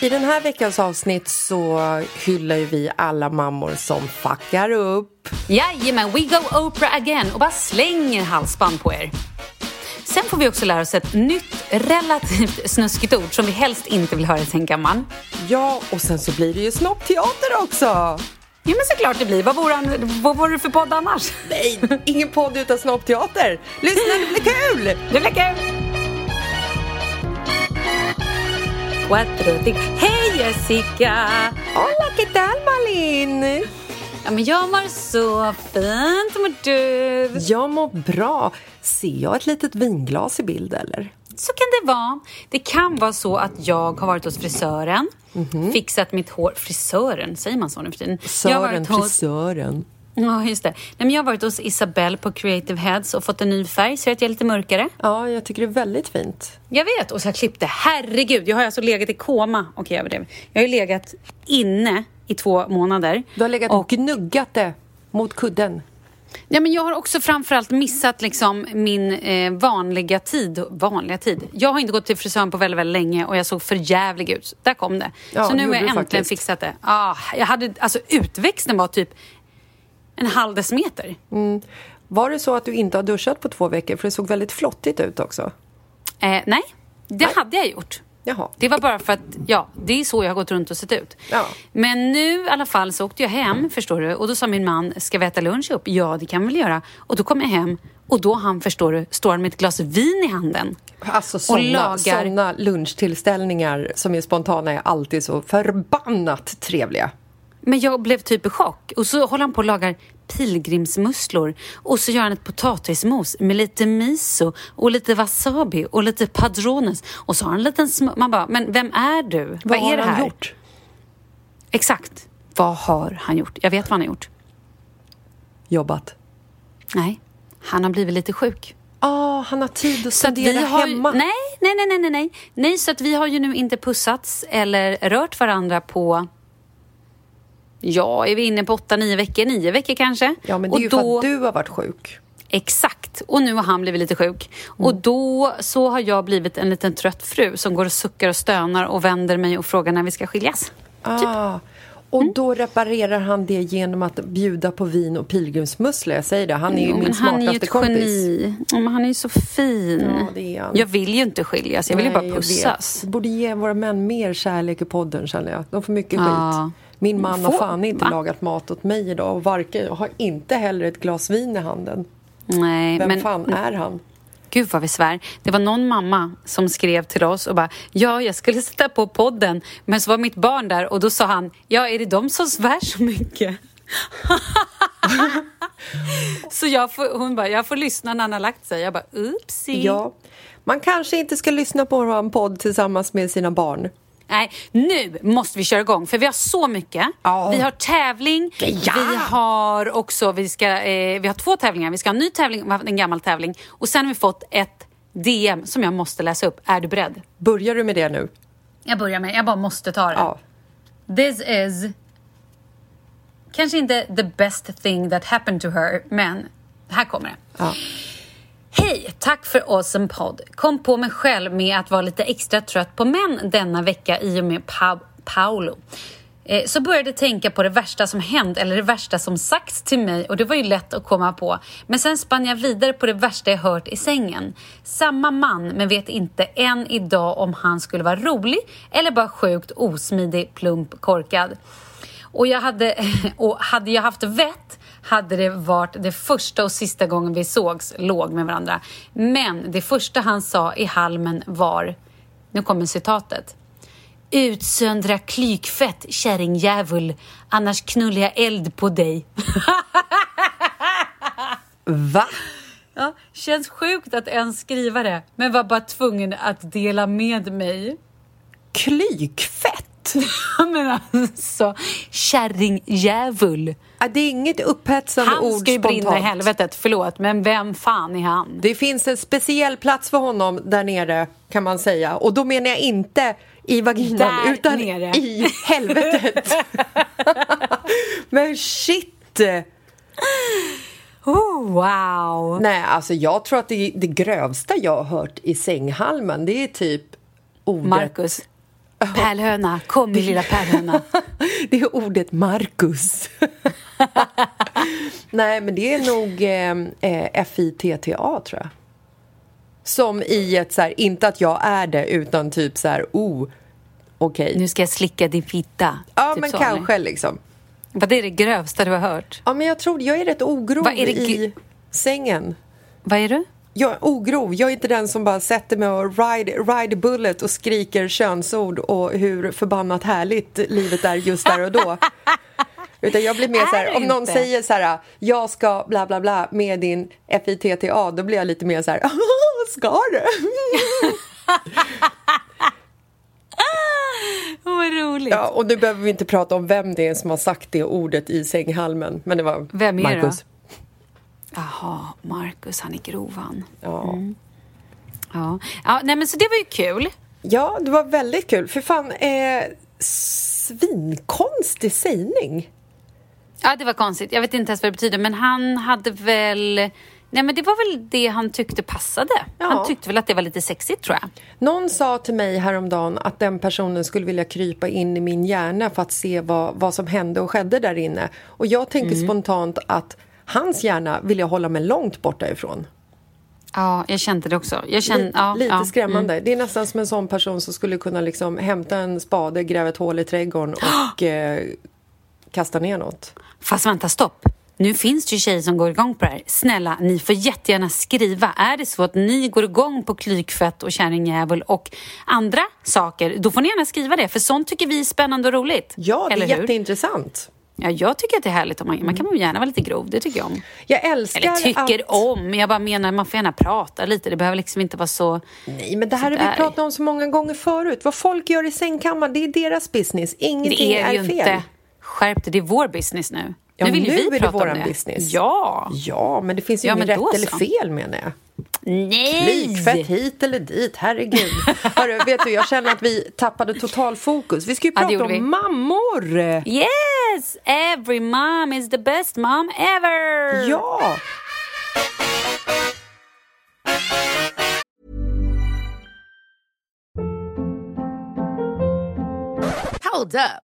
I den här veckans avsnitt så hyllar ju vi alla mammor som fuckar upp. Jajamän, we go Oprah again och bara slänger halsband på er. Sen får vi också lära oss ett nytt relativt snuskigt ord som vi helst inte vill höra i sängkammaren. Ja, och sen så blir det ju snoppteater också. Ja men såklart det blir. Vad vore, vad vore det för podd annars? Nej, ingen podd utan snoppteater. Lyssna, det blir kul! Det blir kul! Quattro, tic. Hej Jessica! Hola, ¿qué tal Malin? Ja, men jag mår så fint. Hur mår du? Jag mår bra. Ser jag ett litet vinglas i bild eller? Så kan det vara. Det kan vara så att jag har varit hos frisören, Mhm. fixat mitt hår. Frisören, säger man så nu för tiden? Jag har Sören, varit hos- frisören. Ja, just det. Nej, men jag har varit hos Isabelle på Creative Heads och fått en ny färg. Ser att jag är lite mörkare? Ja, jag tycker det är väldigt fint. Jag vet. Och så har jag klippt det. Herregud, jag har alltså legat i koma. Okej, jag överdrev. Jag har ju legat inne i två månader. Du har legat och gnuggat det mot kudden. Ja, men jag har också framförallt missat liksom min eh, vanliga tid. Vanliga tid? Jag har inte gått till frisören på väldigt, väldigt länge och jag såg för jävlig ut. Där kom det. Ja, så nu har jag du äntligen faktiskt. fixat det. Ah, jag hade, alltså, utväxten var typ en halv decimeter. Var det så att du inte har duschat på två veckor? För det såg väldigt flottigt ut också. Eh, nej, det hade jag gjort. Jaha. Det var bara för att, ja, det är så jag har gått runt och sett ut. Ja. Men nu i alla fall så åkte jag hem, förstår du, och då sa min man, ska vi äta lunch upp? Ja, det kan vi väl göra. Och då kom jag hem och då han, förstår du, står han med ett glas vin i handen. Alltså såna, lagar- såna lunchtillställningar som är spontana är alltid så förbannat trevliga. Men jag blev typ i chock. Och så håller han på och lagar pilgrimsmusslor. Och så gör han ett potatismos med lite miso och lite wasabi och lite padrones. Och så har han en liten sm- Man bara, men vem är du? Vad, Vad är har det han här? gjort? Exakt. Vad har han gjort? Jag vet vad han har gjort. Jobbat. Nej, han har blivit lite sjuk. Ah, han har tid att studera har hemma. nej, nej, nej, nej, nej, nej. Nej, så att vi har ju nu inte pussats eller rört varandra på... Ja, är vi inne på åtta, nio veckor? Nio veckor kanske? Ja, men det är Och ju för att du har varit sjuk. Exakt. Och nu har han blivit lite sjuk. Och Mm. då så har jag blivit en liten trött fru som går och suckar och stönar och vänder mig och frågar när vi ska skiljas. Ah. Och Mm. då reparerar han det genom att bjuda på vin och pilgrimsmusslor. Jag säger det, han är ju Jo, min men han är ju smartaste ett kompis. geni. Ja, men han är ju så fin. Ja, det är han. Jag vill ju inte skiljas, jag vill ju Nej, bara jag pussas. Vi borde ge våra män mer kärlek i podden känner jag. De får mycket Ja. skit. Min man har fan inte va? lagat mat åt mig idag och varken, jag har inte heller ett glas vin i handen. Nej, Vem men fan är han? Gud vad vi svär. Det var någon mamma som skrev till oss och bara Ja, jag skulle sätta på podden men så var mitt barn där och då sa han Ja, är det de som svär så mycket? så jag får, hon bara, jag får lyssna när han har lagt sig. Jag bara, oopsie. Ja, man kanske inte ska lyssna på en podd tillsammans med sina barn. Nej, nu måste vi köra igång för vi har så mycket. Ja. Vi har tävling, Ja. vi har också, vi, ska, eh, vi har två tävlingar. Vi ska ha en ny tävling och en gammal tävling. Och sen har vi fått ett DM som jag måste läsa upp. Är du beredd? Börjar du med det nu? Jag börjar med, jag bara måste ta det. Ja. This is kanske inte the best thing that happened to her, men här kommer det. ja. Hej! Tack för awesome podd. Kom på mig själv med att vara lite extra trött på män denna vecka i och med pa Paolo. Eh, Så började tänka på det värsta som hänt eller det värsta som sagts till mig och det var ju lätt att komma på. Men sen spann jag vidare på det värsta jag hört i sängen. Samma man men vet inte än idag om han skulle vara rolig eller bara sjukt osmidig, plump, korkad. Och, jag hade, och hade jag haft vett hade det varit det första och sista gången vi sågs, låg med varandra. Men det första han sa i halmen var, nu kommer citatet. Utsöndra klykfett, kärringjävul, annars knullar jag eld på dig. Va? Ja, känns sjukt att ens skriva det, men var bara tvungen att dela med mig. Klykfett? men alltså, kärringjävul. Ja, Det är inget upphetsande Han ord ska ju brinna i helvetet, förlåt, men vem fan är han? Det finns en speciell plats för honom där nere kan man säga. Och då menar jag inte i vaginan Där utan nere. i helvetet. Men shit! Oh, wow! Nej, alltså jag tror att det, det grövsta jag har hört i sänghalmen det är typ ordet... Marcus. Pärlhöna, kom min lilla pärlhöna. det är ordet Marcus. Nej, men det är nog eh, eh F-I-T-T-A, tror jag. Som i ett så här, inte att jag är det, utan typ så här, oh, okej. Okay. Nu ska jag slicka din fitta. Ja, typ men så, kanske eller? liksom. Vad är det grövsta du har hört? Ja, men jag tror, jag är rätt ogrov i sängen. Vad är du? Jag är ogrov. Jag är inte den som bara sätter mig och ride, ride bullet och skriker könsord och hur förbannat härligt livet är just där och då. Utan jag blir mer så här, om någon inte? säger så här, jag ska bla bla bla med din FITTA, då blir jag lite mer så här, ska du? Vad roligt. Ja, och nu behöver vi inte prata om vem det är som har sagt det ordet i sänghalmen, men det var vem är Marcus. Det Jaha, Marcus, han är grov han. Ja. Mm. Ja. ja, nej men så det var ju kul. Ja, det var väldigt kul. För fan, eh, svinkonstig sägning. Ja, det var konstigt. Jag vet inte ens vad det betyder, men han hade väl... Nej, men det var väl det han tyckte passade. Ja. Han tyckte väl att det var lite sexigt, tror jag. Någon sa till mig häromdagen att den personen skulle vilja krypa in i min hjärna för att se vad, vad som hände och skedde där inne. Och jag tänker mm. spontant att hans hjärna vill jag hålla mig långt borta ifrån. Ja, jag kände det också. Kände, lite, ja, lite ja, skrämmande. Mm. Det är nästan som en sån person som skulle kunna liksom hämta en spade, gräva ett hål i trädgården och eh, kasta ner något. Fast vänta, stopp. Nu finns det ju tjejer som går igång på det här. Snälla, ni får jättegärna skriva. Är det så att ni går igång på klykfett och kärringjävul och andra saker, då får ni gärna skriva det. För sånt tycker vi är spännande och roligt. Ja, det är Eller jätteintressant. Ja, jag tycker att det är härligt. man, man kan gärna vara lite grov, det tycker jag om. Jag älskar Eller tycker att... om, jag bara menar man får gärna prata lite. Det behöver liksom inte vara så... Nej, men det här har vi pratat om så många gånger förut. Vad folk gör i sängkammaren, det är deras business. Ingenting det är, är ju fel. Inte. Skärp det, det är vår business nu. Ja, nu vill nu vi är prata det våran om det. business. Ja! Ja, men det finns ju ja, inget rätt så. eller fel menar jag. Nej! Flygfett hit eller dit, herregud. Hörru, vet du, jag känner att vi tappade total fokus. Vi ska ju prata ja, om vi. mammor! Yes! Every mom is the best mom ever! Ja! Hold up.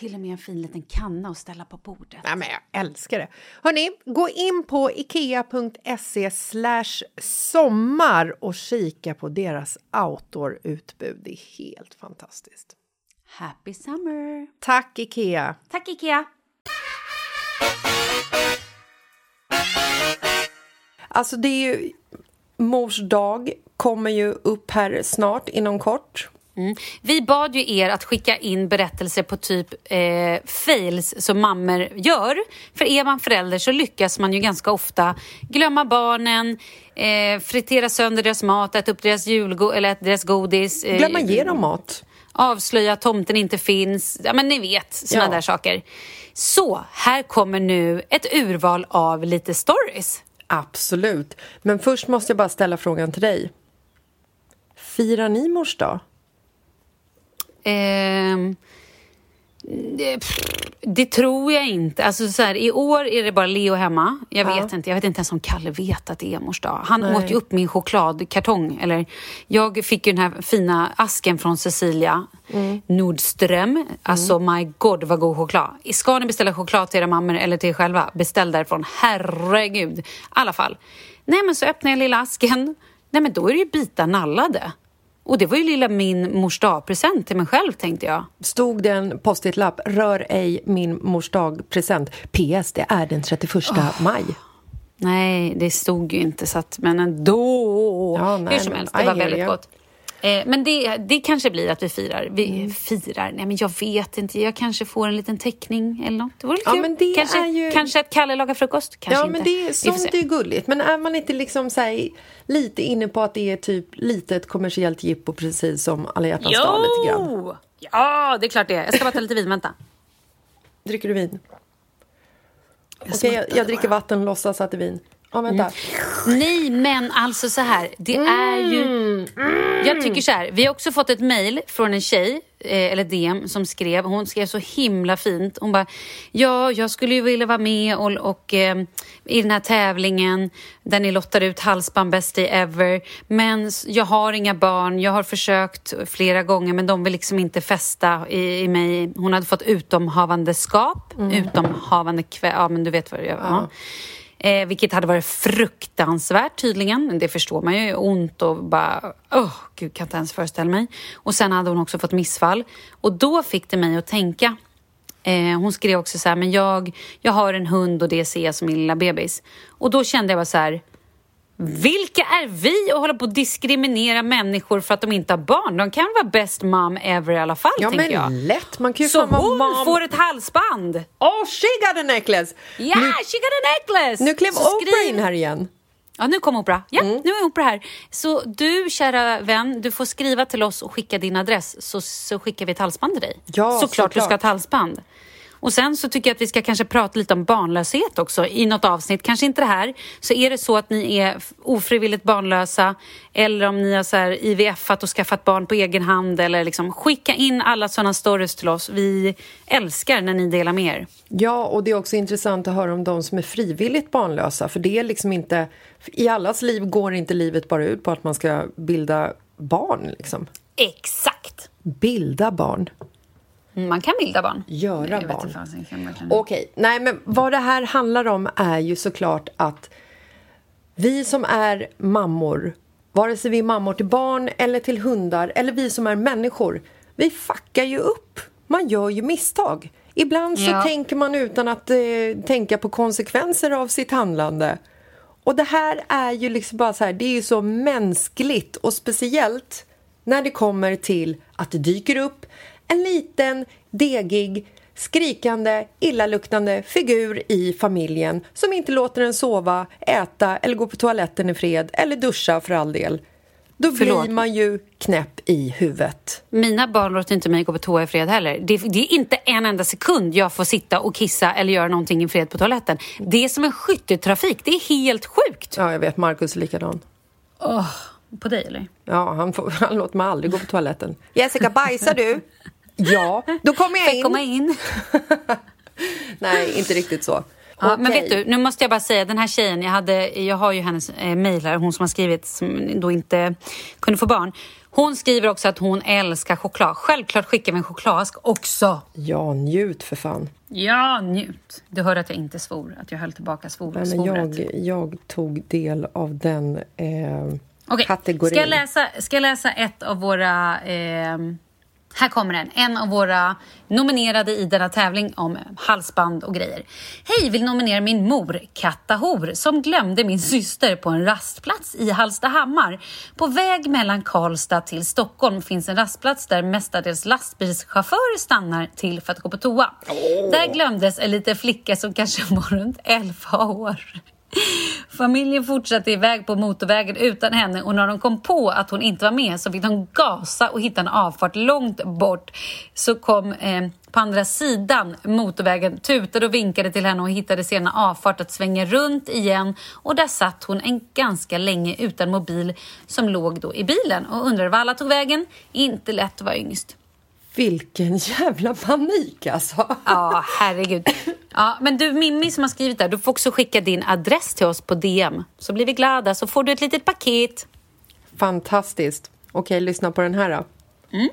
Till och med en fin liten kanna att ställa på bordet. Ja, men jag älskar det. Hörni, gå in på ikea.se sommar och kika på deras outdoor-utbud. Det är helt fantastiskt. Happy summer! Tack, Ikea! Tack, Ikea! Alltså, det är ju... Mors dag kommer ju upp här snart, inom kort. Mm. Vi bad ju er att skicka in berättelser på typ eh, fails som mammor gör. För är man förälder så lyckas man ju ganska ofta glömma barnen, eh, fritera sönder deras mat, äta upp deras julgo eller äta deras godis. Eh, Glömma ge dem mat. Avslöja att tomten inte finns. Ja, men ni vet, såna ja. där saker. Så, här kommer nu ett urval av lite stories. Absolut. Men först måste jag bara ställa frågan till dig. Firar ni mors dag? Eh, det, det, tror jag inte. Alltså så här, I år är det bara Leo hemma. Jag vet ja. inte Jag vet inte ens om Kalle vet att det är mors dag. Han Nej. åt ju upp min chokladkartong. Eller, jag fick ju den här fina asken från Cecilia mm. Nordström. Alltså mm. my god vad god choklad. Ska ni beställa choklad till era mammor eller till er själva, beställ därifrån. Herregud. I alla fall. Nej men så öppnar jag lilla asken. Nej men då är det ju bitar nallade. Och det var ju lilla min mors present till mig själv tänkte jag. Stod det en post-it-lapp, rör ej min mors present PS, det är den 31 oh. maj. Nej, det stod ju inte så att, men ändå. Ja, nej, Hur som helst, det var väldigt gott. Eh, men det, det kanske blir att vi firar. Vi mm. firar? Nej, men jag vet inte. Jag kanske får en liten teckning eller något. Det vore ja, kul. Men det kanske, är ju... kanske att Kalle lagar frukost. Kanske ja, inte. men det, sånt är ju gulligt. Men är man inte liksom så här, lite inne på att det är typ lite ett kommersiellt jippo precis som alla hjärtans dag lite grann? Ja, det är klart det är. Jag ska bara ta lite vin. Vänta. Dricker du vin? Okej, okay, jag, jag dricker vatten och låtsas att det är vin. Ja, vänta. Mm. Nej, men alltså så här. Det mm. är ju... Mm. Jag tycker så här. Vi har också fått ett mejl från en tjej, eh, eller DM, som skrev. Hon skrev så himla fint. Hon bara, ja, jag skulle ju vilja vara med och, och eh, i den här tävlingen där ni lottar ut halsband best day ever. Men jag har inga barn. Jag har försökt flera gånger, men de vill liksom inte fästa i, i mig. Hon hade fått utomhavandeskap. Mm. Utomhavande kväll. Ja, men du vet vad är. Ja. ja. Eh, vilket hade varit fruktansvärt tydligen. Det förstår man ju. Ont och bara... Åh, oh, gud, kan inte ens föreställa mig. Och sen hade hon också fått missfall. Och då fick det mig att tänka. Eh, hon skrev också så här, men jag, jag har en hund och det ser jag som min lilla bebis. Och då kände jag bara så här, vilka är vi att hålla på att diskriminera människor för att de inte har barn? De kan vara best mom ever i alla fall, ja, tänker jag. lätt. Man kan ju Så hon mom... får ett halsband! Oh, she got a necklace! Ja, yeah, nu... she got a necklace! Nu klev Oprah in här igen. Ja, nu kom Oprah. Ja, mm. nu är Oprah här. Så du, kära vän, du får skriva till oss och skicka din adress så, så skickar vi ett halsband till dig. Ja, såklart, såklart du ska ha ett halsband. Och sen så tycker jag att vi ska kanske prata lite om barnlöshet också i något avsnitt. Kanske inte det här. Så är det så att ni är ofrivilligt barnlösa eller om ni har så här IVF-at och skaffat barn på egen hand eller liksom skicka in alla sådana stories till oss. Vi älskar när ni delar med er. Ja, och det är också intressant att höra om de som är frivilligt barnlösa. För det är liksom inte... I allas liv går inte livet bara ut på att man ska bilda barn. Liksom. Exakt! Bilda barn. Man kan bilda barn. Göra barn. Okej, okay. nej men vad det här handlar om är ju såklart att vi som är mammor, vare sig vi är mammor till barn eller till hundar eller vi som är människor, vi fuckar ju upp. Man gör ju misstag. Ibland så ja. tänker man utan att eh, tänka på konsekvenser av sitt handlande. Och det här är ju liksom bara så här, det är ju så mänskligt och speciellt när det kommer till att det dyker upp en liten, degig, skrikande, illaluktande figur i familjen som inte låter en sova, äta eller gå på toaletten i fred eller duscha för all del. Då Förlåt. blir man ju knäpp i huvudet. Mina barn låter inte mig gå på toa i fred heller. Det, det är inte en enda sekund jag får sitta och kissa eller göra någonting i fred på toaletten. Det är som en skytteltrafik. Det är helt sjukt. Ja, jag vet. Markus är likadan. På dig eller? Ja, han, får, han låter mig aldrig gå på toaletten. Jessica, bajsar du? Ja, då kommer jag in. komma in? Nej, inte riktigt så. Ja, Men Okej. vet du, nu måste jag bara säga, den här tjejen, jag, hade, jag har ju hennes eh, mejl här, hon som har skrivit, som då inte kunde få barn. Hon skriver också att hon älskar choklad. Självklart skickar vi en chokladask också. Ja, njut för fan. Ja, njut. Du hörde att jag inte svor, att jag höll tillbaka svor, Nej, men svoret. jag, jag tog del av den eh, Okej, kategorin. Ska, jag läsa, ska jag läsa ett av våra... Eh, här kommer den. En av våra nominerade i denna tävling om halsband och grejer. Hej, vill nominera min mor, Katta Hor, som glömde min syster på en rastplats i Hallstahammar. På väg mellan Karlstad till Stockholm finns en rastplats där mestadels lastbilschaufförer stannar till för att gå på toa. Där glömdes en liten flicka som kanske var runt 11 år. Familjen fortsatte iväg på motorvägen utan henne och när de kom på att hon inte var med så fick de gasa och hitta en avfart långt bort. Så kom eh, på andra sidan motorvägen, tutade och vinkade till henne och hittade sedan avfart att svänga runt igen och där satt hon en ganska länge utan mobil som låg då i bilen och undrade var alla tog vägen. Inte lätt att vara yngst. Vilken jävla panik alltså. Ja, herregud. Ja, men du Mimmi som har skrivit där, du får också skicka din adress till oss på DM. Så blir vi glada, så får du ett litet paket. Fantastiskt. Okej, lyssna på den här då. Mm.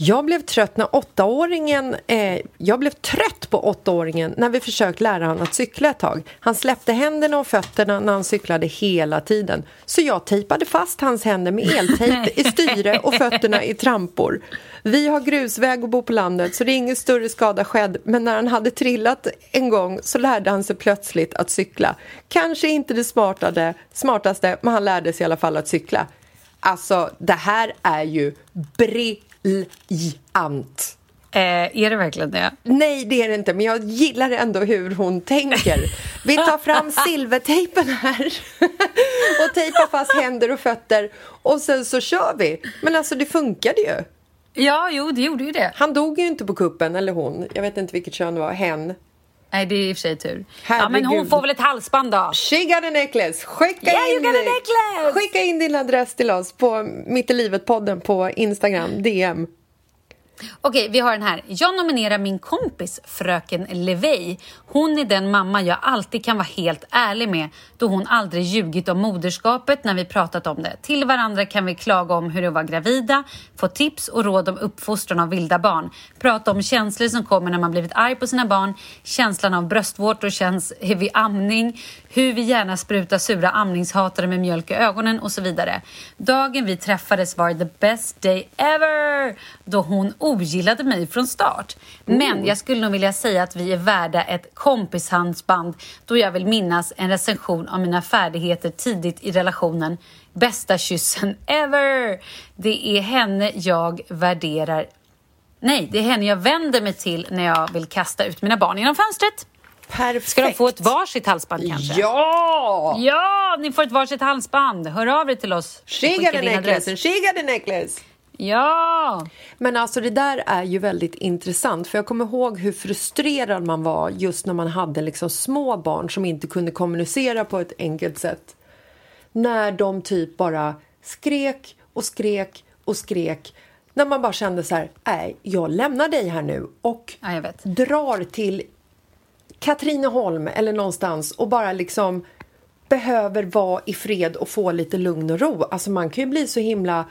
Jag blev trött när åttaåringen... Eh, jag blev trött på åttaåringen när vi försökt lära honom att cykla ett tag. Han släppte händerna och fötterna när han cyklade hela tiden. Så jag tejpade fast hans händer med eltejp i styre och fötterna i trampor. Vi har grusväg och bor på landet så det är ingen större skada skedd men när han hade trillat en gång så lärde han sig plötsligt att cykla. Kanske inte det smartade, smartaste men han lärde sig i alla fall att cykla. Alltså, det här är ju briljant. Eh, är det verkligen det? Nej, det är det inte, men jag gillar ändå hur hon tänker. Vi tar fram silvertejpen här och tejpar fast händer och fötter och sen så kör vi. Men alltså, det funkade ju. Ja, jo, det gjorde ju det. Han dog ju inte på kuppen, eller hon. Jag vet inte vilket kön det var. Hen. Nej, det är i och för sig tur. Ja, men hon Herregud. får väl ett halsband då. She got a necklace! Skicka, Yeah, in, necklace! skicka in din adress till oss på Mitt i livet-podden på Instagram, DM. Okej, vi har den här. Jag nominerar min kompis fröken Levey. Hon är den mamma jag alltid kan vara helt ärlig med då hon aldrig ljugit om moderskapet när vi pratat om det. Till varandra kan vi klaga om hur det var gravida, få tips och råd om uppfostran av vilda barn, prata om känslor som kommer när man blivit arg på sina barn, känslan av bröstvårtor känns vid amning, hur vi gärna sprutar sura amningshatare med mjölk i ögonen och så vidare. Dagen vi träffades var the best day ever då hon ogillade mig från start. Men jag skulle nog vilja säga att vi är värda ett kompishandsband då jag vill minnas en recension av mina färdigheter tidigt i relationen. Bästa kyssen ever! Det är henne jag värderar Nej, det är henne jag vänder mig till när jag vill kasta ut mina barn genom fönstret. Perfekt! Ska de få ett varsitt halsband kanske? Ja! Ja, ni får ett varsitt halsband. Hör av er till oss. She got a necklace and she got a necklace! Ja! Men alltså det där är ju väldigt intressant för jag kommer ihåg hur frustrerad man var just när man hade liksom små barn som inte kunde kommunicera på ett enkelt sätt. När de typ bara skrek och skrek och skrek. När man bara kände så här, nej, jag lämnar dig här nu och Ja, drar till Katrineholm eller någonstans och bara liksom behöver vara i fred och få lite lugn och ro. Alltså man kan ju bli så himla...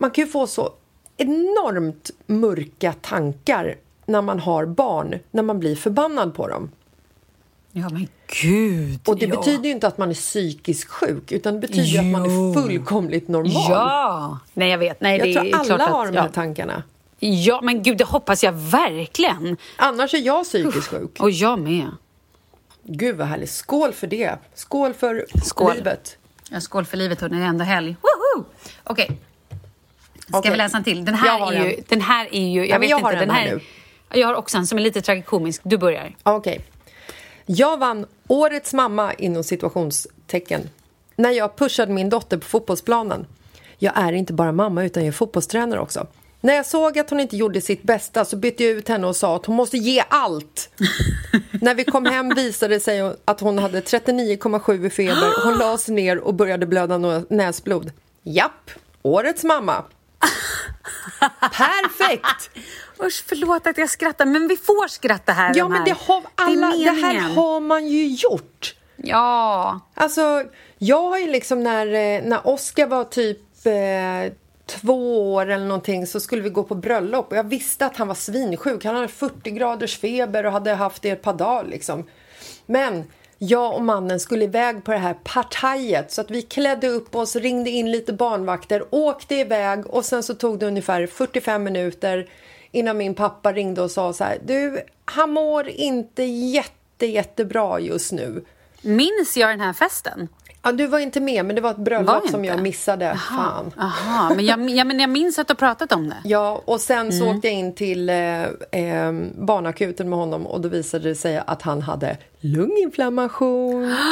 Man kan ju få så enormt mörka tankar när man har barn, när man blir förbannad på dem. Ja, men gud. Och det ja. betyder ju inte att man är psykiskt sjuk, utan det betyder ju att man Jo. är fullkomligt normal. Ja! Nej, jag vet. Nej, Jag det tror är alla klart att, har de här ja. tankarna. Ja, men gud, det hoppas jag verkligen. Annars är jag psykiskt sjuk. Och jag med. Gud vad härligt. Skål för det. Skål för Skål. livet. Ja, skål för livet, hörni. Det är ändå helg. Okej. Ska Okej. vi läsa en till? Den Jag här, har är ju, en. den här är ju... Jag Ja, vet jag inte. har en den här här, Jag har också en som är lite tragikomisk. Du börjar. Okej. Jag vann Årets mamma inom situationstecken när jag pushade min dotter på fotbollsplanen. jag är inte bara mamma utan jag är fotbollstränare också. När jag såg att hon inte gjorde sitt bästa så bytte jag ut henne och sa att hon måste ge allt. När vi kom hem visade det sig att hon hade 39,7 i feber. Hon la sig ner och började blöda näsblod. Japp, årets mamma. Perfekt! Usch, förlåt att jag skrattar, men vi får skratta här. Ja, de men det, har alla, det, det här har man ju gjort. Ja. Alltså, jag har ju liksom när, eh, när Oscar var typ eh, två år eller någonting så skulle vi gå på bröllop och jag visste att han var svinsjuk. Han hade 40 graders feber och hade haft det ett par dagar liksom. Men jag och mannen skulle iväg på det här partajet så att vi klädde upp oss, ringde in lite barnvakter, åkte iväg och sen så tog det ungefär 45 minuter innan min pappa ringde och sa så här, du, han mår inte jätte, jättebra just nu. Minns jag den här festen? Ja, du var inte med, men det var ett bröllop var som jag missade. Aha, Fan. Aha, men jag, ja, men jag minns att du har pratat om det. Ja, och sen mm. så åkte jag in till eh, eh, barnakuten med honom och då visade det sig att han hade lunginflammation.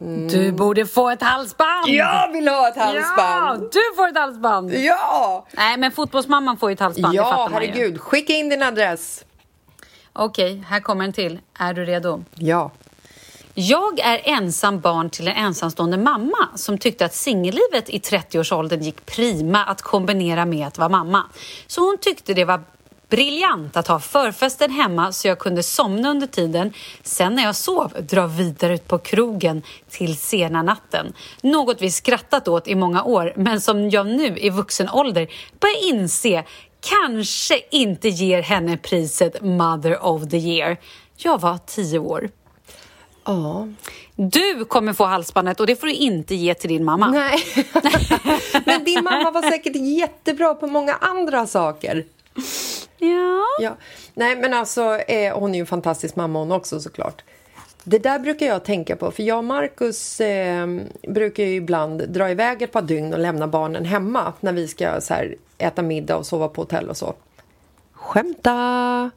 Mm. Du borde få ett halsband! Jag vill ha ett halsband! Ja, du får ett halsband! Ja! Nej, men fotbollsmamman får ju ett halsband, Ja, herregud. Skicka in din adress. Okej, här kommer en till. Är du redo? Ja. Jag är ensam barn till en ensamstående mamma som tyckte att singellivet i 30-årsåldern gick prima att kombinera med att vara mamma. Så hon tyckte det var briljant att ha förfesten hemma så jag kunde somna under tiden. Sen när jag sov dra vidare ut på krogen till sena natten. Något vi skrattat åt i många år men som jag nu i vuxen ålder börjar inse kanske inte ger henne priset Mother of the year. Jag var tio år. Ja. Du kommer få halsbandet och det får du inte ge till din mamma. Nej, men din mamma var säkert jättebra på många andra saker. Ja. ja. Nej, men alltså, eh, hon är ju en fantastisk mamma hon också såklart. Det där brukar jag tänka på, för jag och Marcus eh, brukar ju ibland dra iväg ett par dygn och lämna barnen hemma när vi ska så här, äta middag och sova på hotell och så. Skämta!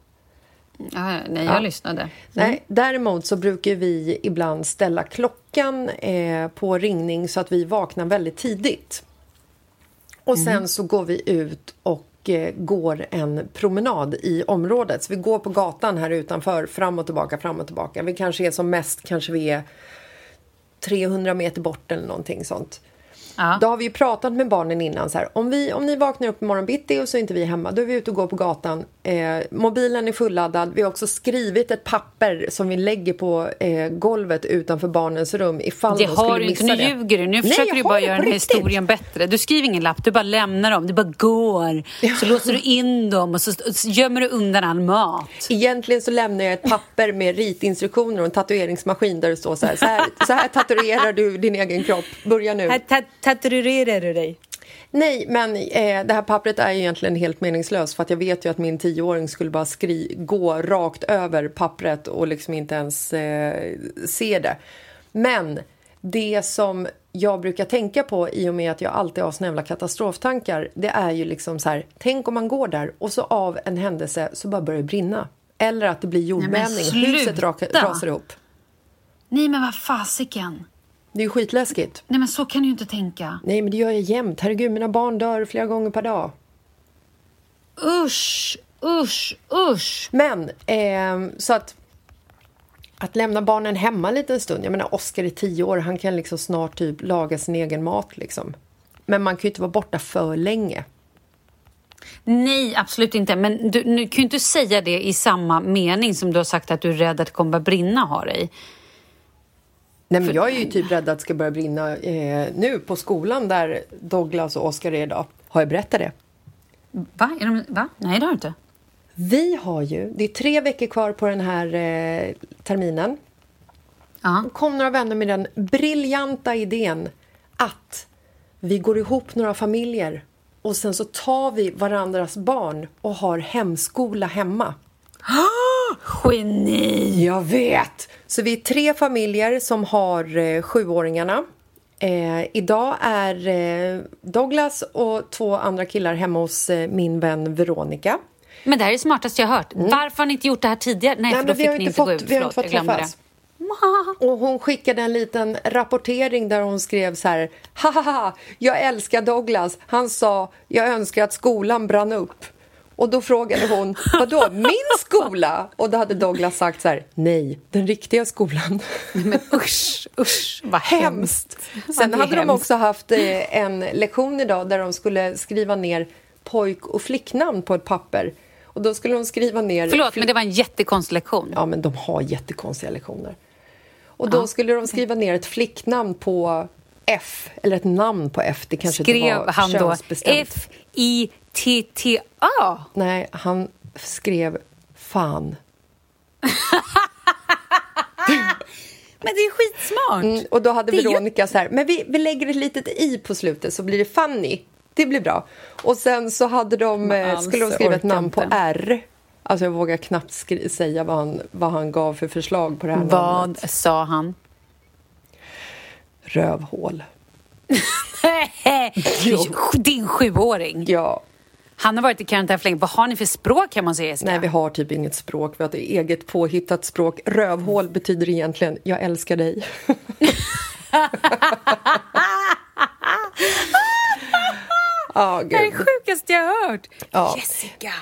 Ja, nej, jag ja. lyssnade. Mm. Nej, däremot så brukar vi ibland ställa klockan eh, på ringning så att vi vaknar väldigt tidigt. Och sen mm. så går vi ut och eh, går en promenad i området. Så vi går på gatan här utanför, fram och tillbaka, fram och tillbaka. Vi kanske är som mest, kanske vi är 300 meter bort eller någonting sånt. Ja. Då har vi ju pratat med barnen innan så här, om, vi, om ni vaknar upp imorgon bitti och så är inte vi hemma, då är vi ute och går på gatan. Eh, mobilen är fulladdad. Vi har också skrivit ett papper som vi lägger på eh, golvet utanför barnens rum ifall det de skulle du inte, nu det. ljuger du. Nu Nej, försöker du bara göra den här historien bättre. Du skriver ingen lapp, du bara lämnar dem, du bara går. Ja. Så låser du in dem och så, gömmer du undan all mat. Egentligen så lämnar jag ett papper med ritinstruktioner och en tatueringsmaskin där det står så här, så här, så här tatuerar du din egen kropp. Börja nu tatuerar du dig? Nej, men eh, det här pappret är egentligen helt meningslöst för att jag vet ju att min tioåring skulle bara skri gå rakt över pappret och liksom inte ens eh, se det. Men det som jag brukar tänka på i och med att jag alltid har såna jävla katastroftankar det är ju liksom så här, tänk om man går där och så av en händelse så bara börjar det brinna. Eller att det blir jordbävning, huset rasar ihop. Nej men vad fasiken! Det är ju skitläskigt. Nej, men så kan du ju inte tänka. Nej, men det gör jag jämt. Herregud, mina barn dör flera gånger per dag. Usch, usch, usch. Men, eh, så att... Att lämna barnen hemma en liten stund. Jag menar, Oskar är tio år. Han kan liksom snart typ laga sin egen mat. Liksom. Men man kan ju inte vara borta för länge. Nej, absolut inte. Men du, du kan ju inte säga det i samma mening som du har sagt att du är rädd att det kommer att brinna har dig. Nej, men jag är ju typ rädd att det ska börja brinna eh, nu på skolan där Douglas och Oskar är idag. Har jag berättat det? Va? Är de, va? Nej, det har du inte. Vi har ju, det är tre veckor kvar på den här eh, terminen. Ja. kom några vänner med den briljanta idén att vi går ihop några familjer och sen så tar vi varandras barn och har hemskola hemma. Geni! Jag vet! Så vi är tre familjer som har eh, sjuåringarna. Eh, idag är eh, Douglas och två andra killar hemma hos eh, min vän Veronica. Men det här är det smartaste jag har hört. Mm. Varför har ni inte gjort det här tidigare? Nej, Nej för då fick ni inte fått, gå ut. Vi har inte fått träffas. Och hon skickade en liten rapportering där hon skrev så här Haha, jag älskar Douglas. Han sa jag önskar att skolan brann upp. Och då frågade hon, vadå, min skola? Och då hade Douglas sagt så här, nej, den riktiga skolan. Men usch, usch, vad hemskt. Sen Ja, hade de hemskt. också haft eh, en lektion idag där de skulle skriva ner pojk och flicknamn på ett papper. Och då skulle de skriva ner... Förlåt, men det var en jättekonstig lektion. Ja, men de har jättekonstiga lektioner. Och då skulle de skriva ner ett flicknamn på F, eller ett namn på F. Det kanske inte Skrev var han då könsbestämt. F-I-T-T-A? Nej, han skrev fan. Men det är skitsmart. Mm, och då hade Det är ju- Veronica så här, men vi, vi lägger ett litet i på slutet så blir det funny. Det blir bra. Och sen så hade de, eh, skulle de alltså, skriva ett namn på inte. R. Alltså jag vågar knappt skri- säga vad han, vad han gav för förslag på det här namnet. Vad sa han? Rövhål. Din sjuåring. Ja, Han har varit i karantän för länge. Vad har ni för språk hemma hos er, Jessica? nej vi har typ inget språk, vi har ett eget påhittat språk. Rövhål betyder egentligen jag älskar dig. Ja, Det är det sjukaste jag har hört. Ja. Jessica,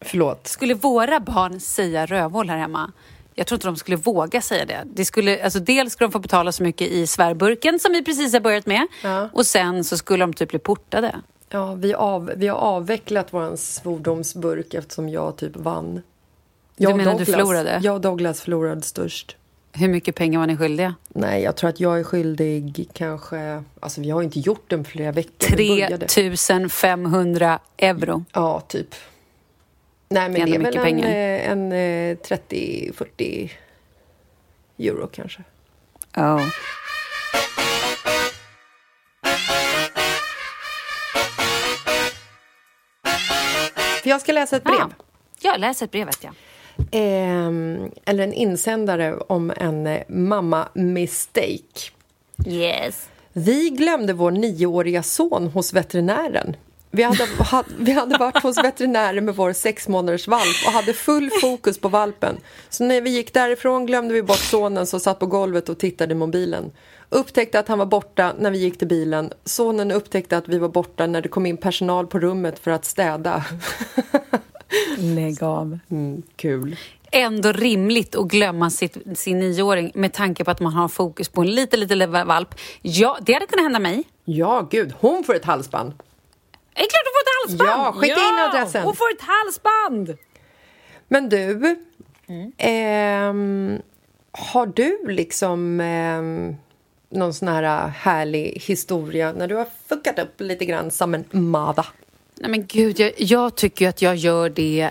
Förlåt. skulle våra barn säga rövhål här hemma? Jag tror inte de skulle våga säga det. det skulle, alltså dels skulle de få betala så mycket i svärburken som vi precis har börjat med. Ja. Och sen så skulle de typ bli portade. Ja, vi, av, vi har avvecklat vår svordomsburk eftersom jag typ vann. Du Jag och menar du Douglas- förlorade? Jag och Douglas förlorade störst. Hur mycket pengar var ni skyldiga? Nej, jag tror att jag är skyldig kanske... Alltså vi har inte gjort den flera veckor. Vi började. 3500 euro. Ja, typ. Nej, men det är väl en, eh, en eh, 30-40 euro kanske. Oh. För jag ska läsa ett brev. Ah. Jag läser brevet, ja. Ehm, eller en insändare om en eh, mamma-mistake. Yes. Vi glömde vår nioåriga son hos veterinären. Vi hade, ha, vi hade varit hos veterinären med vår sex månaders valp och hade full fokus på valpen. Så när vi gick därifrån glömde vi bort sonen som satt på golvet och tittade i mobilen. Upptäckte att han var borta när vi gick till bilen. Sonen upptäckte att vi var borta när det kom in personal på rummet för att städa. Lägg av. Mm, kul. Ändå rimligt att glömma sitt, sin nioåring med tanke på att man har fokus på en liten, liten valp. Ja, det hade kunnat hända mig. Ja, gud, hon får ett halsband. Det är klart hon får ett halsband! Ja, skicka in adressen. Hon får ett halsband! Men du, ehm, har du liksom ehm, någon sån här härlig historia när du har fuckat upp lite grann som en mada? Nej men gud, jag, jag tycker att jag gör det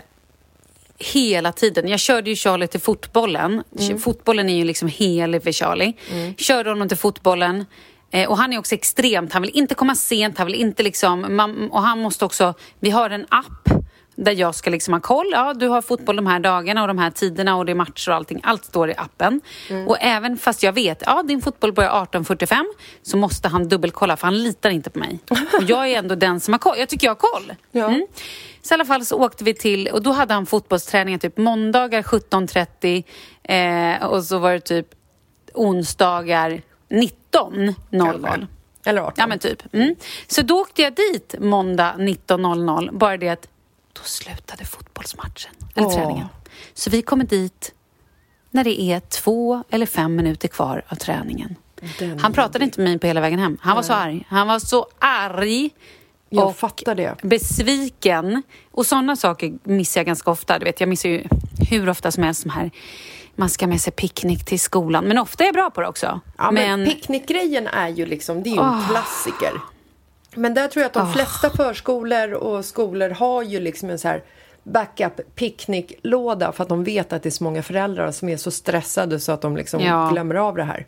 hela tiden. Jag körde ju Charlie till fotbollen. Fotbollen är ju liksom helig för Charlie. Körde honom till fotbollen. Eh, och han är också extremt, han vill inte komma sent, han vill inte liksom, man, och han måste också, vi har en app där jag ska liksom ha koll. Ja, du har fotboll de här dagarna och de här tiderna och det är matcher och allting. Allt står i appen. Och även fast jag vet, ja din fotboll börjar 18.45 så måste han dubbelkolla för han litar inte på mig. Och jag är ändå den som har koll. Jag tycker jag har koll. Ja. Mm. Så i alla fall så åkte vi till, och då hade han fotbollsträningar typ måndagar 17.30 eh, och så var det typ onsdagar 19.00. Eller 18? Ja men typ. Mm. Så då åkte jag dit måndag 19.00, bara det att då slutade fotbollsmatchen, eller Åh. träningen. Så vi kommer dit när det är två eller fem minuter kvar av träningen. Den Han pratade inte med mig på hela vägen hem. Han var så arg. Han var så arg. Jag och fattar det. besviken. Och sådana saker missar jag ganska ofta. Du vet, jag missar ju hur ofta som helst de här man ska med sig picknick till skolan. Men ofta är jag bra på det också. Ja, men, men picknickgrejen är ju liksom, det är ju en klassiker. Men där tror jag att de flesta förskolor och skolor har ju liksom en så här backup picknicklåda för att de vet att det är så många föräldrar som är så stressade så att de liksom Ja. glömmer av det här.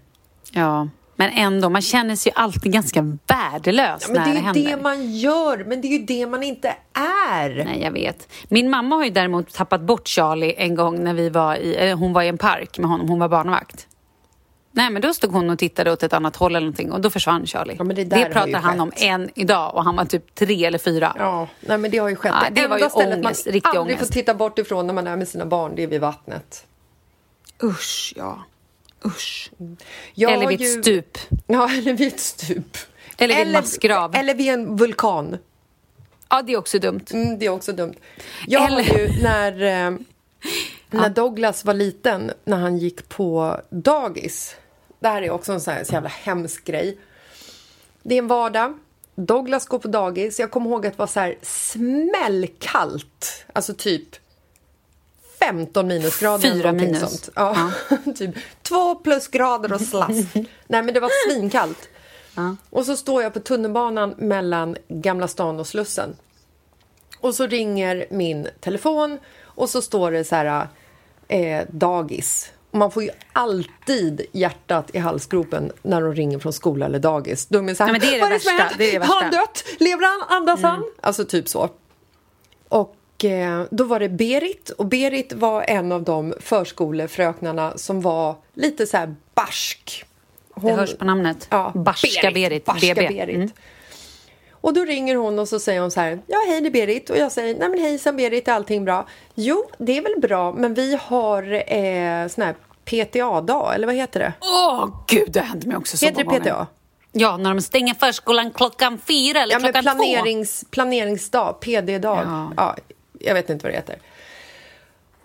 Ja, men ändå, man känner sig ju alltid ganska värdelös Ja, när det det, är ju händer. det man gör, men det är ju det man inte är. Nej, jag vet. Min mamma har ju däremot tappat bort Charlie en gång när vi var i, hon var i en park med honom, hon var barnvakt. Nej, men då stod hon och tittade åt ett annat håll eller någonting och då försvann Charlie. Ja, det har pratar han om än idag och han var typ tre eller fyra. Ja, nej men det har ju skett. Ja, det var ju stället ångest, man riktig aldrig ångest. får titta bort ifrån när man är med sina barn, det är vid vattnet. Usch, ja. Usch. Jag Eller vid ett ju- stup. Ja, eller vid ett stup. Eller vid en massgrav. Eller vid en vulkan. Ja, det är också dumt. Mm, det är också dumt. Jag Eller- har ju när, eh, när Douglas var liten, när han gick på dagis. Det här är också en sån här så jävla hemsk grej. Det är en vardag. Douglas går på dagis. Jag kommer ihåg att det var så här smällkallt. Alltså typ 15 minusgrader. Fyra minus. Sånt. Ja, typ två plusgrader och slask. Nej, men det var svinkallt. Och så står jag på tunnelbanan mellan Gamla stan och Slussen. Och så ringer min telefon och så står det så här eh, dagis. Man får ju alltid hjärtat i halsgropen när de ringer från skola eller dagis. De är så här, men det är det "Vad som värsta, har hänt? det är det Har han värsta." Mm. dött? Lever han? Andas han? Alltså typ så. Och eh, då var det Berit och Berit var en av de förskolefröknarna som var lite så här barsk. Det hörs på namnet. Ja, Barska Berit. Barska BB. Berit. Mm. Och då ringer hon och så säger hon så här, ja hej det är Berit. Och jag säger, nej men hejsan Berit, är allting bra? Jo, det är väl bra, men vi har eh, sån här PTA-dag, eller vad heter det? Åh, gud, det hänt mig också så heter det många PTA? gånger. Ja, när de stänger förskolan klockan fyra eller Ja, men klockan två. planerings, planeringsdag, PD-dag. Ja. Ja. jag vet inte vad det heter.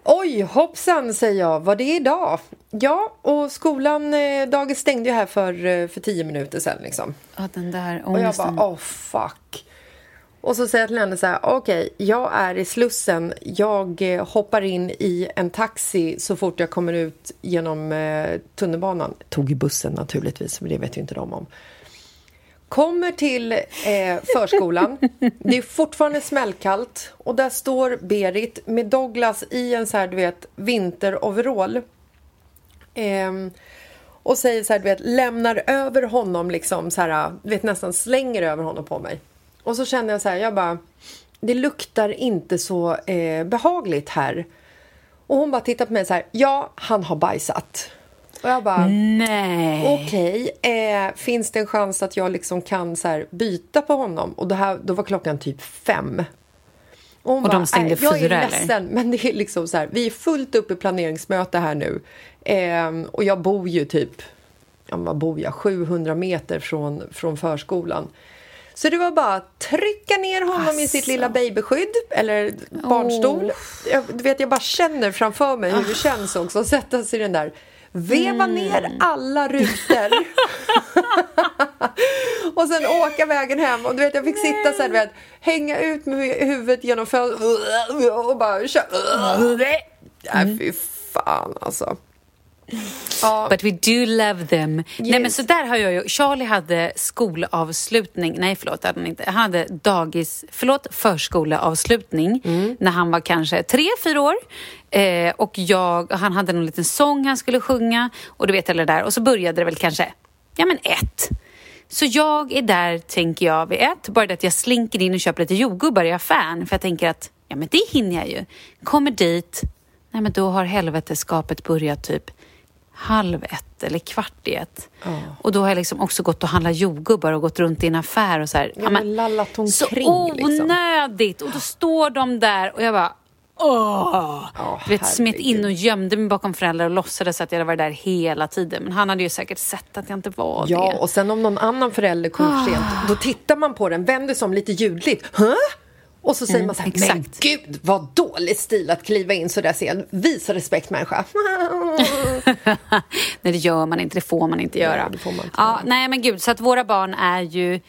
Oj, hoppsan, säger jag. Vad det är idag? Ja, och skolan, eh, dagis stängde ju här för, eh, för tio minuter sedan. Liksom. Ja, den där Och jag ångesten. bara, oh fuck. Och så säger jag till henne så här, okej, jag är i Slussen. Jag eh, hoppar in i en taxi så fort jag kommer ut genom eh, tunnelbanan. Tog bussen naturligtvis, men det vet ju inte de om. Kommer till eh, förskolan. Det är fortfarande smällkallt och där står Berit med Douglas i en så här, du vet, vinteroverall. Eh, och säger så här, du vet, lämnar över honom liksom så här, du vet nästan slänger över honom på mig. Och så känner jag så här, jag bara, det luktar inte så eh, behagligt här. Och hon bara tittar på mig så här, ja, han har bajsat. Och jag bara, Nej. okej, eh, finns det en chans att jag liksom kan så byta på honom? Och här, då var klockan typ fem. Och, Och de bara, stängde "Nej, Jag är fyra, eller?" ledsen, men det är liksom så här, vi är fullt upp i planeringsmöte här nu. Ehm, och jag bor ju typ, ja vad bor jag, 700 meter från, från förskolan. Så det var bara att trycka ner honom i sitt lilla babyskydd, eller barnstol. Jag, du vet, jag bara känner framför mig hur det känns också att sätta sig i den där. Veva ner alla rutor. och sen åka vägen hem. Och du vet, jag fick sitta så här, du vet, hänga ut med huvudet genom fönstret och bara köra. Nej, fy fan alltså. Ja, But we do love them. Nej, men Yes. så där har jag ju. Charlie hade skolavslutning. Nej, förlåt, hade han inte. Han hade dagis, förlåt, förskoleavslutning Mm. när han var kanske tre, fyra år. Eh, och jag, han hade någon liten sång han skulle sjunga och du vet eller där. Och så började det väl kanske, ja men ett. Så jag är där, tänker jag, vid ett. Bara det att jag slinker in och köper lite jordgubbar i affären. För jag tänker att, ja men det hinner jag ju. Kommer dit, nej men då har helveteskapet börjat typ halv ett eller kvart i ett. Och då har jag liksom också gått och handlat jordgubbar och gått runt i en affär och så här. Ja, men lallat omkring, Så liksom. onödigt! Och då står de där och jag bara Åh! Ja, du vet, smet in och gömde mig bakom föräldrar och låtsades att jag var där hela tiden. Men han hade ju säkert sett att jag inte var Ja, det. och sen om någon annan förälder kommer för sent, då tittar man på den, vänder sig om lite ljudligt. Huh? Och så säger man så här, men exakt. gud vad dålig stil att kliva in så där sent. Visa respekt människa. nej, det gör man inte. Det får man inte göra. Nej, man inte ja, göra. nej, men gud. Så att våra barn är ju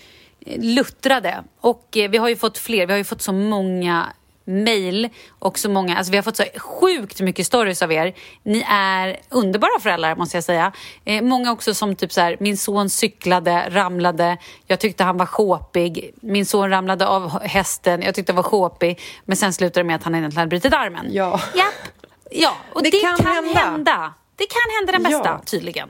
luttrade. Och eh, vi har ju fått fler. Vi har ju fått så många mejl och så många, alltså vi har fått så sjukt mycket stories av er. Ni är underbara föräldrar måste jag säga. Eh, många också som typ så här, min son cyklade, ramlade, jag tyckte han var sjåpig. Min son ramlade av hästen, jag tyckte han var sjåpig. Men sen slutade det med att han egentligen hade brutit armen. Ja. Japp. Ja, och det, Det kan, kan hända. hända. Det kan hända den bästa, Ja. tydligen.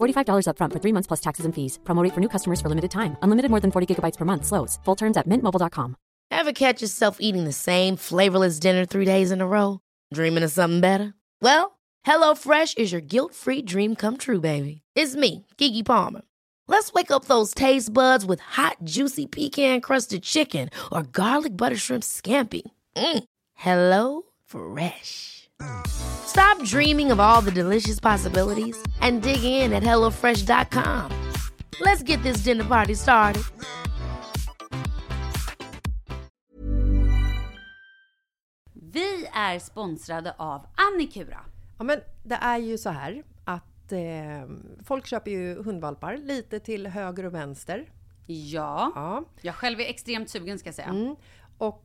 $45 upfront for three months plus taxes and fees. Promo for new customers for limited time. Unlimited more than 40 gigabytes per month. Slows. Full terms at mintmobile.com. Ever catch yourself eating the same flavorless dinner three days in a row? Dreaming of something better? Well, HelloFresh is your guilt-free dream come true, baby. It's me, Kiki Palmer. Let's wake up those taste buds with hot, juicy pecan-crusted chicken or garlic butter shrimp scampi. Mm. Hello Fresh. Stop dreaming of all the delicious possibilities and dig in at HelloFresh.com. Let's get this dinner party started. Vi är sponsrade av Annikura. Ja, men det är ju så här att eh, folk köper ju hundvalpar lite till höger och vänster. Ja, Ja. jag själv är extremt sugen ska jag säga. Mm. Och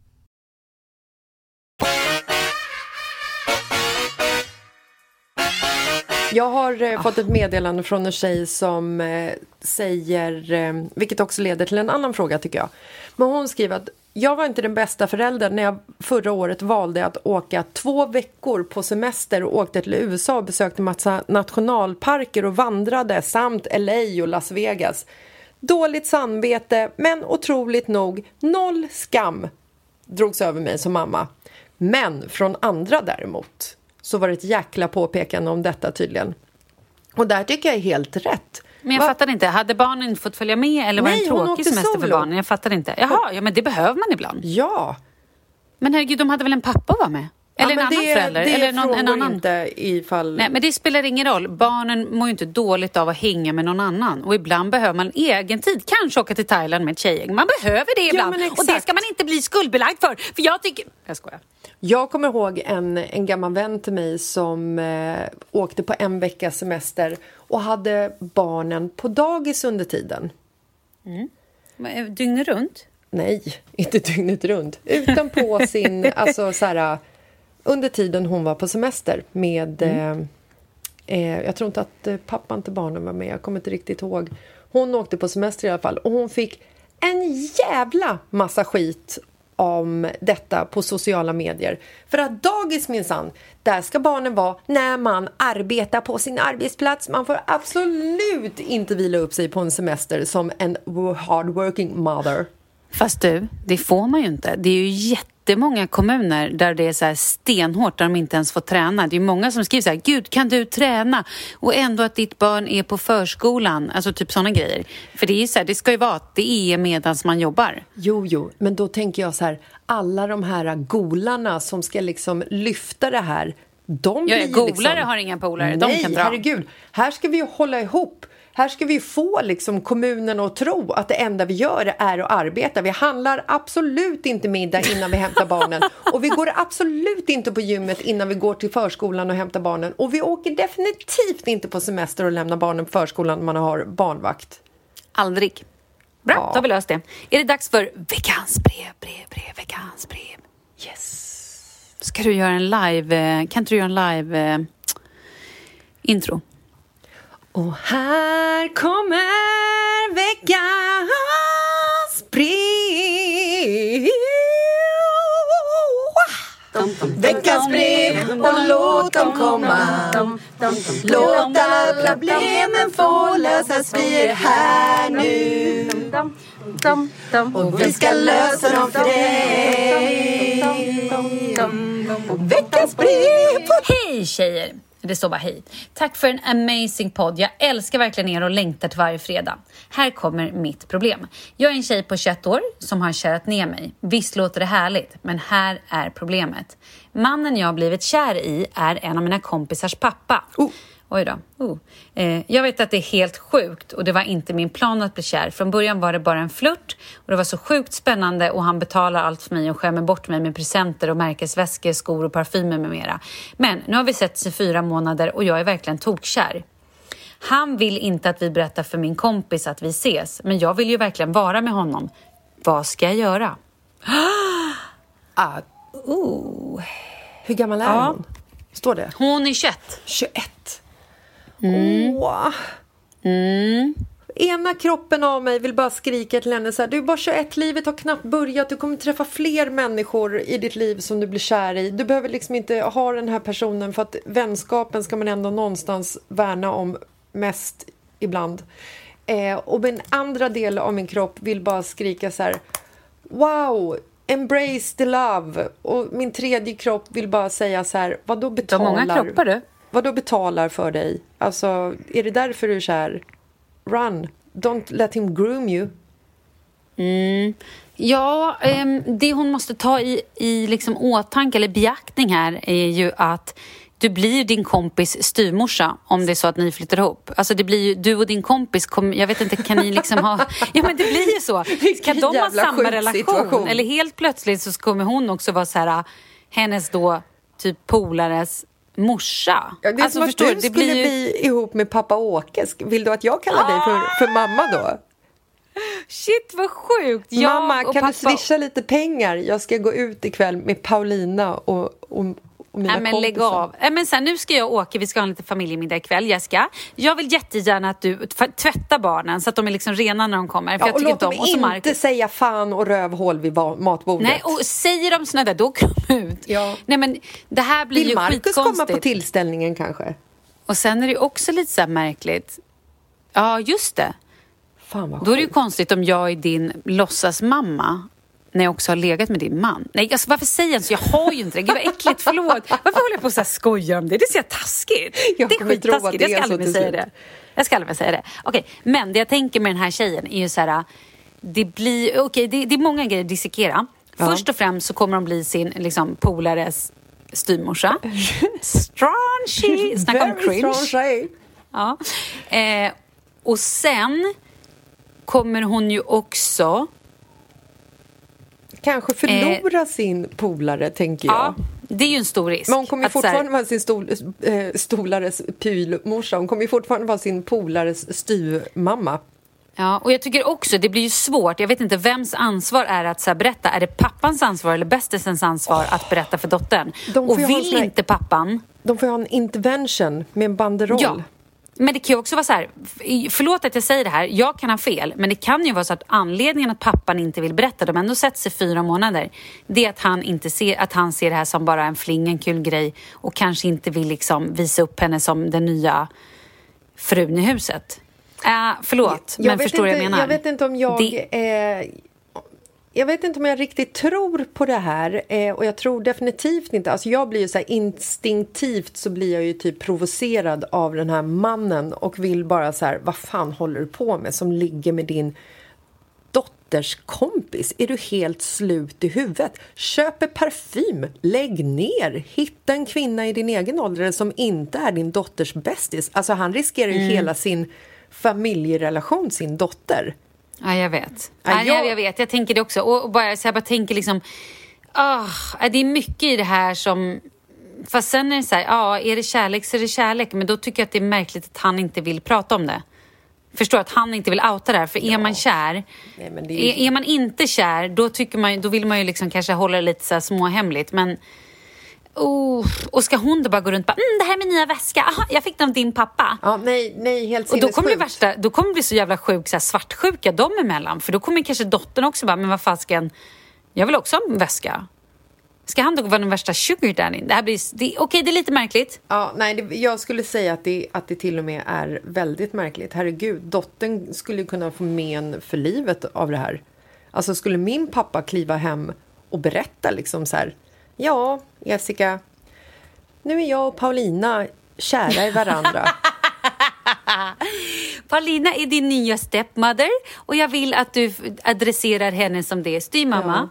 Jag har eh, fått ett meddelande från en tjej som eh, säger, eh, vilket också leder till en annan fråga tycker jag. Men hon skriver att jag var inte den bästa föräldern när jag förra året valde att åka två veckor på semester och åkte till USA och besökte massa nationalparker och vandrade samt LA och Las Vegas. Dåligt samvete, men otroligt nog noll skam drogs över mig som mamma. Men från andra däremot så var det ett jäkla påpekande om detta tydligen. Och där tycker jag är helt rätt. Men jag Va? fattar inte, hade barnen fått följa med eller var det en tråkig semester solo. för barnen? Jag fattar inte. Jaha, ja men det behöver man ibland. Ja. Men herregud, de hade väl en pappa att vara med? Eller ja, en annan det, förälder? Det eller någon, en annan. inte ifall... Nej, men det spelar ingen roll. Barnen mår ju inte dåligt av att hänga med någon annan. Och ibland behöver man egen tid. Kanske åka till Thailand med ett tjejgäng. Man behöver det ibland. Ja, och det ska man inte bli skuldbelagd för. För jag tycker... Jag skojar. Jag kommer ihåg en, en gammal vän till mig som eh, åkte på en veckas semester och hade barnen på dagis under tiden. Mm. Eh, dygnet runt? Nej, inte dygnet runt. Utan på sin... alltså så här, under tiden hon var på semester med... Mm. Eh, eh, jag tror inte att eh, pappan till barnen var med, jag kommer inte riktigt ihåg. Hon åkte på semester i alla fall och hon fick en jävla massa skit om detta på sociala medier. För att dagis minsann, där ska barnen vara när man arbetar på sin arbetsplats. Man får absolut inte vila upp sig på en semester som en hardworking mother. Fast du, det får man ju inte. Det är ju jättemånga kommuner där det är så här stenhårt, där de inte ens får träna. Det är många som skriver så här, gud kan du träna? Och ändå att ditt barn är på förskolan, alltså typ sådana grejer. För det är så här, det ska ju vara att det är medan man jobbar. Jo, jo, men då tänker jag så här, alla de här golarna som ska liksom lyfta det här, de ja, blir golare liksom... har inga polare, de kan dra. herregud. Här ska vi ju hålla ihop. Här ska vi få liksom kommunen att tro att det enda vi gör är att arbeta. Vi handlar absolut inte middag innan vi hämtar barnen och vi går absolut inte på gymmet innan vi går till förskolan och hämtar barnen och vi åker definitivt inte på semester och lämnar barnen på förskolan när man har barnvakt. Aldrig. Bra, ja. då har vi löst det. Är det dags för veckans brev, brev, brev, veckans brev? Yes. Ska du göra en live, eh, kan inte du göra en live eh, intro? Och här kommer veckans brev. Veckans brev och låt dem komma. Låt alla problemen få lösas, vi är här nu. Och vi ska lösa dem för dig. Veckans brev. Hej tjejer! Det står bara hej. Tack för en amazing podd. Jag älskar verkligen er och längtar till varje fredag. Här kommer mitt problem. Jag är en tjej på 21 år som har kärat ner mig. Visst låter det härligt, men här är problemet. Mannen jag har blivit kär i är en av mina kompisars pappa. Oh. Oj då. Oh. Eh, jag vet att det är helt sjukt och det var inte min plan att bli kär. Från början var det bara en flört och det var så sjukt spännande och han betalar allt för mig och skämmer bort mig med presenter och märkesväskor, skor och parfymer med mera. Men nu har vi setts i fyra månader och jag är verkligen tokkär. Han vill inte att vi berättar för min kompis att vi ses, men jag vill ju verkligen vara med honom. Vad ska jag göra? ah, oh. Hur gammal är ja. hon? Står det? Hon är 21. 21. Mm. Åh. Mm. Ena kroppen av mig vill bara skrika till henne så här, du är bara 21, livet har knappt börjat, du kommer träffa fler människor i ditt liv som du blir kär i. Du behöver liksom inte ha den här personen för att vänskapen ska man ändå någonstans värna om mest ibland. Eh, och min andra del av min kropp vill bara skrika så här, wow, embrace the love. Och min tredje kropp vill bara säga så här, vad då betalar... Du har många kroppar du. Vad då betalar för dig? Alltså, är det därför du är kär? Run. Don't let him groom you. Mm. Ja, um, det hon måste ta i, i liksom åtanke eller beaktning här är ju att du blir din kompis styrmorsa om det är så att ni flyttar ihop. Alltså det blir ju, du och din kompis, kom, jag vet inte, kan ni liksom ha... Ja men det blir ju så. Kan de ha samma relation? Situation. Eller helt plötsligt så kommer hon också vara så här, hennes då typ polares morsa. Ja, det är alltså, som att du det skulle blir ju... bli ihop med pappa Åke. Vill du att jag kallar ah! dig för, för mamma då? Shit vad sjukt! Jag mamma, kan pappa... du swisha lite pengar? Jag ska gå ut ikväll med Paulina och, och, och mina Nej, men kompisar. lägg av. Nej, men sen, nu ska jag åka, vi ska ha en liten familjemiddag ikväll. Jessica, jag vill jättegärna att du tv- tvättar barnen så att de är liksom rena när de kommer. För Ja, och låt inte dem inte Marcus. säga fan och rövhål vid matbordet. Nej, och säger de såna där, då de ut. Ja. Nej, men det här blir Vill ju Marcus komma skitkonstigt. på tillställningen kanske? Och sen är det också lite så märkligt. Ja, just det. Fan vad Då är det ju konstigt om jag är din låtsasmamma när jag också har legat med din man. Nej, alltså, varför säger jag så? Jag har ju inte det. Gud vad äckligt, förlåt. Varför håller jag på här skojar om det? Det så jävla taskigt. Jag det är att skittaskigt. det Jag ska aldrig mer säga det. Jag ska aldrig mer säga det. Okej, men det jag tänker med den här tjejen är ju så här... Det blir... Okej, det, det är många grejer att dissekera. Först och främst så kommer de bli sin liksom, polares styvmorsa. Straunchy! Snacka om cringe. Ja. Eh, och sen kommer hon ju också... Kanske förlora sin polare, tänker jag. Eh. Ja, det är ju en stor risk. Men hon kommer ju så här- fortfarande vara sin stol, eh, stolares pylmorsa. Hon kommer ju fortfarande vara sin polares styvmamma. Ja, och jag tycker också det blir ju svårt. Jag vet inte vems ansvar är att så här, berätta. Är det pappans ansvar eller bästisens ansvar att berätta för dottern? Och vill här- inte pappan De får ju ha en intervention med en banderoll. Ja. Men det kan ju också vara så här, förlåt att jag säger det här, jag kan ha fel, men det kan ju vara så att anledningen att pappan inte vill berätta, de har ändå sett sig fyra månader, det är att han, inte ser, att han ser det här som bara en fling, en kul grej och kanske inte vill liksom visa upp henne som den nya frun i huset. Äh, förlåt, Jag men förstår inte, jag menar? Jag vet inte om jag... Det- Eh, jag vet inte om jag riktigt tror på det här eh, och jag tror definitivt inte... Alltså jag blir ju så här instinktivt så blir jag ju typ provocerad av den här mannen och vill bara så här, vad fan håller du på med som ligger med din dotters kompis? Är du helt slut i huvudet? Köper parfym, lägg ner, hitta en kvinna i din egen ålder som inte är din dotters bästis. Alltså han riskerar ju Mm. hela sin familjerelation, sin dotter. Ja, jag vet. Ja, Ja, jag... jag- jag vet, jag tänker det också. Och, och bara, så jag bara tänker liksom, ah, det är mycket i det här som... Fast sen är det så här, ja, är det kärlek så är det kärlek. Men då tycker jag att det är märkligt att han inte vill prata om det. Förstår att han inte vill outa det här. För är man kär, Nej, är är, är man inte kär, då, tycker man, då vill man ju liksom kanske hålla det lite så här småhemligt. Men, oh, och ska hon då bara gå runt och bara, mm, det här är min nya väska, aha, jag fick den av din pappa. Ja, nej, nej, helt Och då kommer det värsta, då kommer det bli så jävla sjuk, så här svartsjuka dem emellan. För då kommer kanske dottern också bara, men vad fasken, jag vill också ha en väska. Ska han då vara den värsta sugar daddy? Det här blir, det, okej det är lite märkligt. Ja, nej, det, jag skulle säga att det, att det till och med är väldigt märkligt. Herregud, dottern skulle kunna få men för livet av det här. Alltså skulle min pappa kliva hem och berätta liksom så här. Ja, Jessica, nu är jag och Paulina kära i varandra. Paulina är din nya stepmother och jag vill att du adresserar henne som det, styvmamma.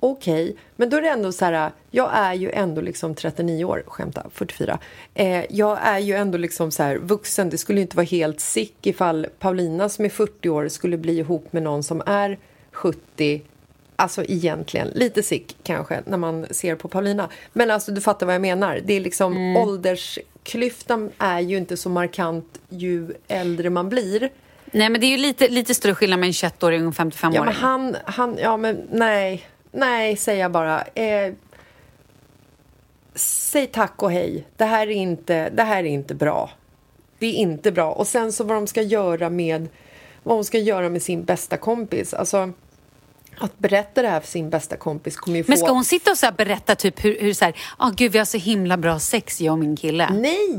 Okej, men då är det ändå så här, jag är ju ändå liksom 39 år, skämta, 44. Eh, jag är ju ändå liksom så här vuxen, det skulle inte vara helt sick ifall Paulina som är 40 år skulle bli ihop med någon som är 70. Alltså egentligen, lite sick kanske när man ser på Paulina. Men alltså du fattar vad jag menar. Det är liksom åldersklyftan är ju inte så markant ju äldre man blir. Nej men det är ju lite, lite större skillnad med en 21-åring och en 55-åring. Ja, men han, han, ja men nej, nej säger jag bara. Eh, säg tack och hej. Det här, är inte, det här är inte bra. Det är inte bra. Och sen så vad de ska göra med, vad hon ska göra med sin bästa kompis. Alltså, att berätta det här för sin bästa kompis kommer ju få... Men ska hon sitta och så här berätta typ hur, hur så här, ah gud vi har så himla bra sex jag och min kille. Nej!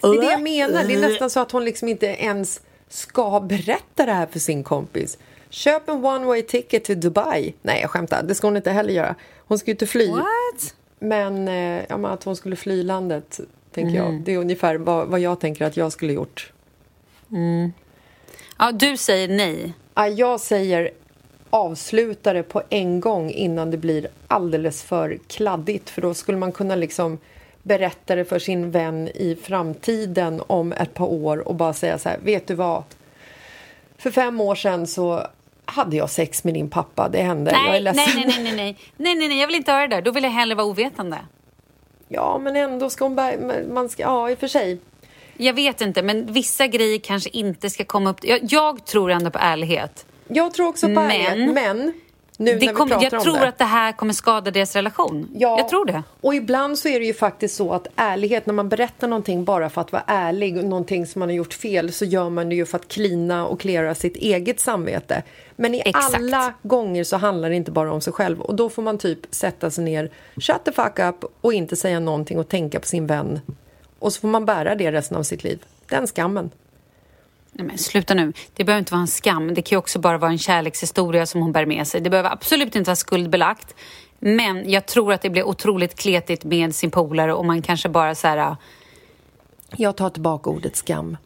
Det är det jag menar. Det är nästan så att hon liksom inte ens ska berätta det här för sin kompis. Köp en one way ticket till Dubai. Nej, jag skämtar. Det ska hon inte heller göra. Hon ska ju inte fly. What? Men, eh, ja, men att hon skulle fly landet, tänker Mm. jag. Det är ungefär vad, vad jag tänker att jag skulle gjort. Ja, du säger nej. Ja, jag säger avsluta det på en gång innan det blir alldeles för kladdigt. För då skulle man kunna liksom berätta det för sin vän i framtiden om ett par år och bara säga så här, vet du vad? För fem år sedan så hade jag sex med din pappa, det hände. jag är Nej, ledsen. nej, nej, nej, nej, nej, nej, nej, jag vill inte höra det där. Då vill jag hellre vara ovetande. Ja, men ändå ska hon bara, man ska, ja i och för sig. Jag vet inte, men vissa grejer kanske inte ska komma upp. Jag, jag tror ändå på ärlighet. Jag tror också på Men- men Nu det när vi kommer, pratar jag om tror det. att det här kommer skada deras relation. Ja, Jag tror det. Och ibland så är det ju faktiskt så att ärlighet, när man berättar någonting bara för att vara ärlig och någonting som man har gjort fel så gör man det ju för att klina och klära sitt eget samvete. Men i Exakt. alla gånger så handlar det inte bara om sig själv och då får man typ sätta sig ner, shut the fuck up och inte säga någonting och tänka på sin vän. Och så får man bära det resten av sitt liv. Den skammen. Nej, men sluta nu. Det behöver inte vara en skam. Det kan också bara vara en kärlekshistoria som hon bär med sig. Det behöver absolut inte vara skuldbelagt. Men jag tror att det blir otroligt kletigt med sin polare och man kanske bara så här... Jag tar tillbaka ordet skam.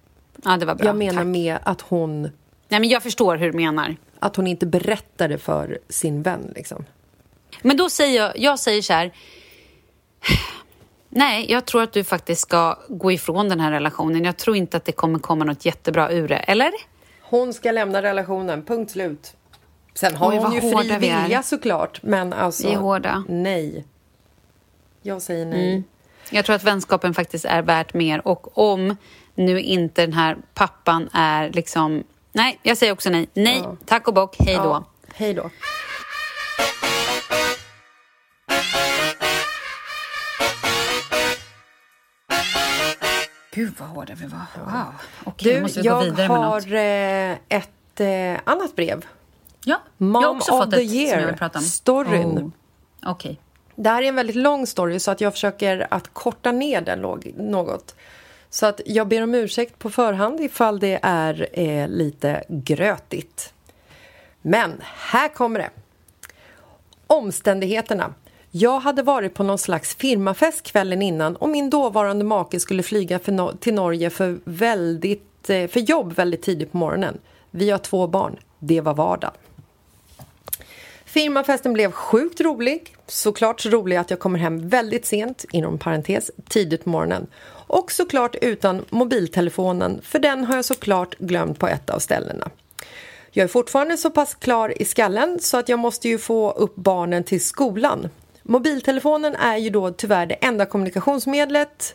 Ja, det var bra. Jag menar Tack. med att hon, Nej, men jag förstår hur du menar. att hon inte berättade för sin vän. Liksom. Men då säger jag, jag säger så här. Nej, jag tror att du faktiskt ska gå ifrån den här relationen. Jag tror inte att det kommer komma något jättebra ur det. Eller? Hon ska lämna relationen, punkt slut. Sen har Oj, hon ju fri vi vilja såklart, men alltså... Vi är hårda. Nej. Jag säger nej. Mm. Jag tror att vänskapen faktiskt är värt mer och om nu inte den här pappan är liksom... Nej, jag säger också nej. Nej, tack och bock, hej då. Ja, hej då. Gud vad hårda vi var. Wow. Okej, Du, måste vi gå jag vidare med något. har eh, ett eh, annat brev. Ja, Mom jag har också of fått the ett som jag year, vill prata om. storyn. Oh. Okej. Det här är en väldigt lång story så att jag försöker att korta ner den något. Så att jag ber om ursäkt på förhand ifall det är eh, lite grötigt. Men här kommer det. Omständigheterna. Jag hade varit på någon slags firmafest kvällen innan och min dåvarande make skulle flyga för no- till Norge för, väldigt, eh, för jobb väldigt tidigt på morgonen. Vi har två barn. Det var vardag. Firmafesten blev sjukt rolig. Såklart så rolig att jag kommer hem väldigt sent, inom parentes, tidigt på morgonen. Och såklart utan mobiltelefonen, för den har jag såklart glömt på ett av ställena. Jag är fortfarande så pass klar i skallen så att jag måste ju få upp barnen till skolan. Mobiltelefonen är ju då tyvärr det enda kommunikationsmedlet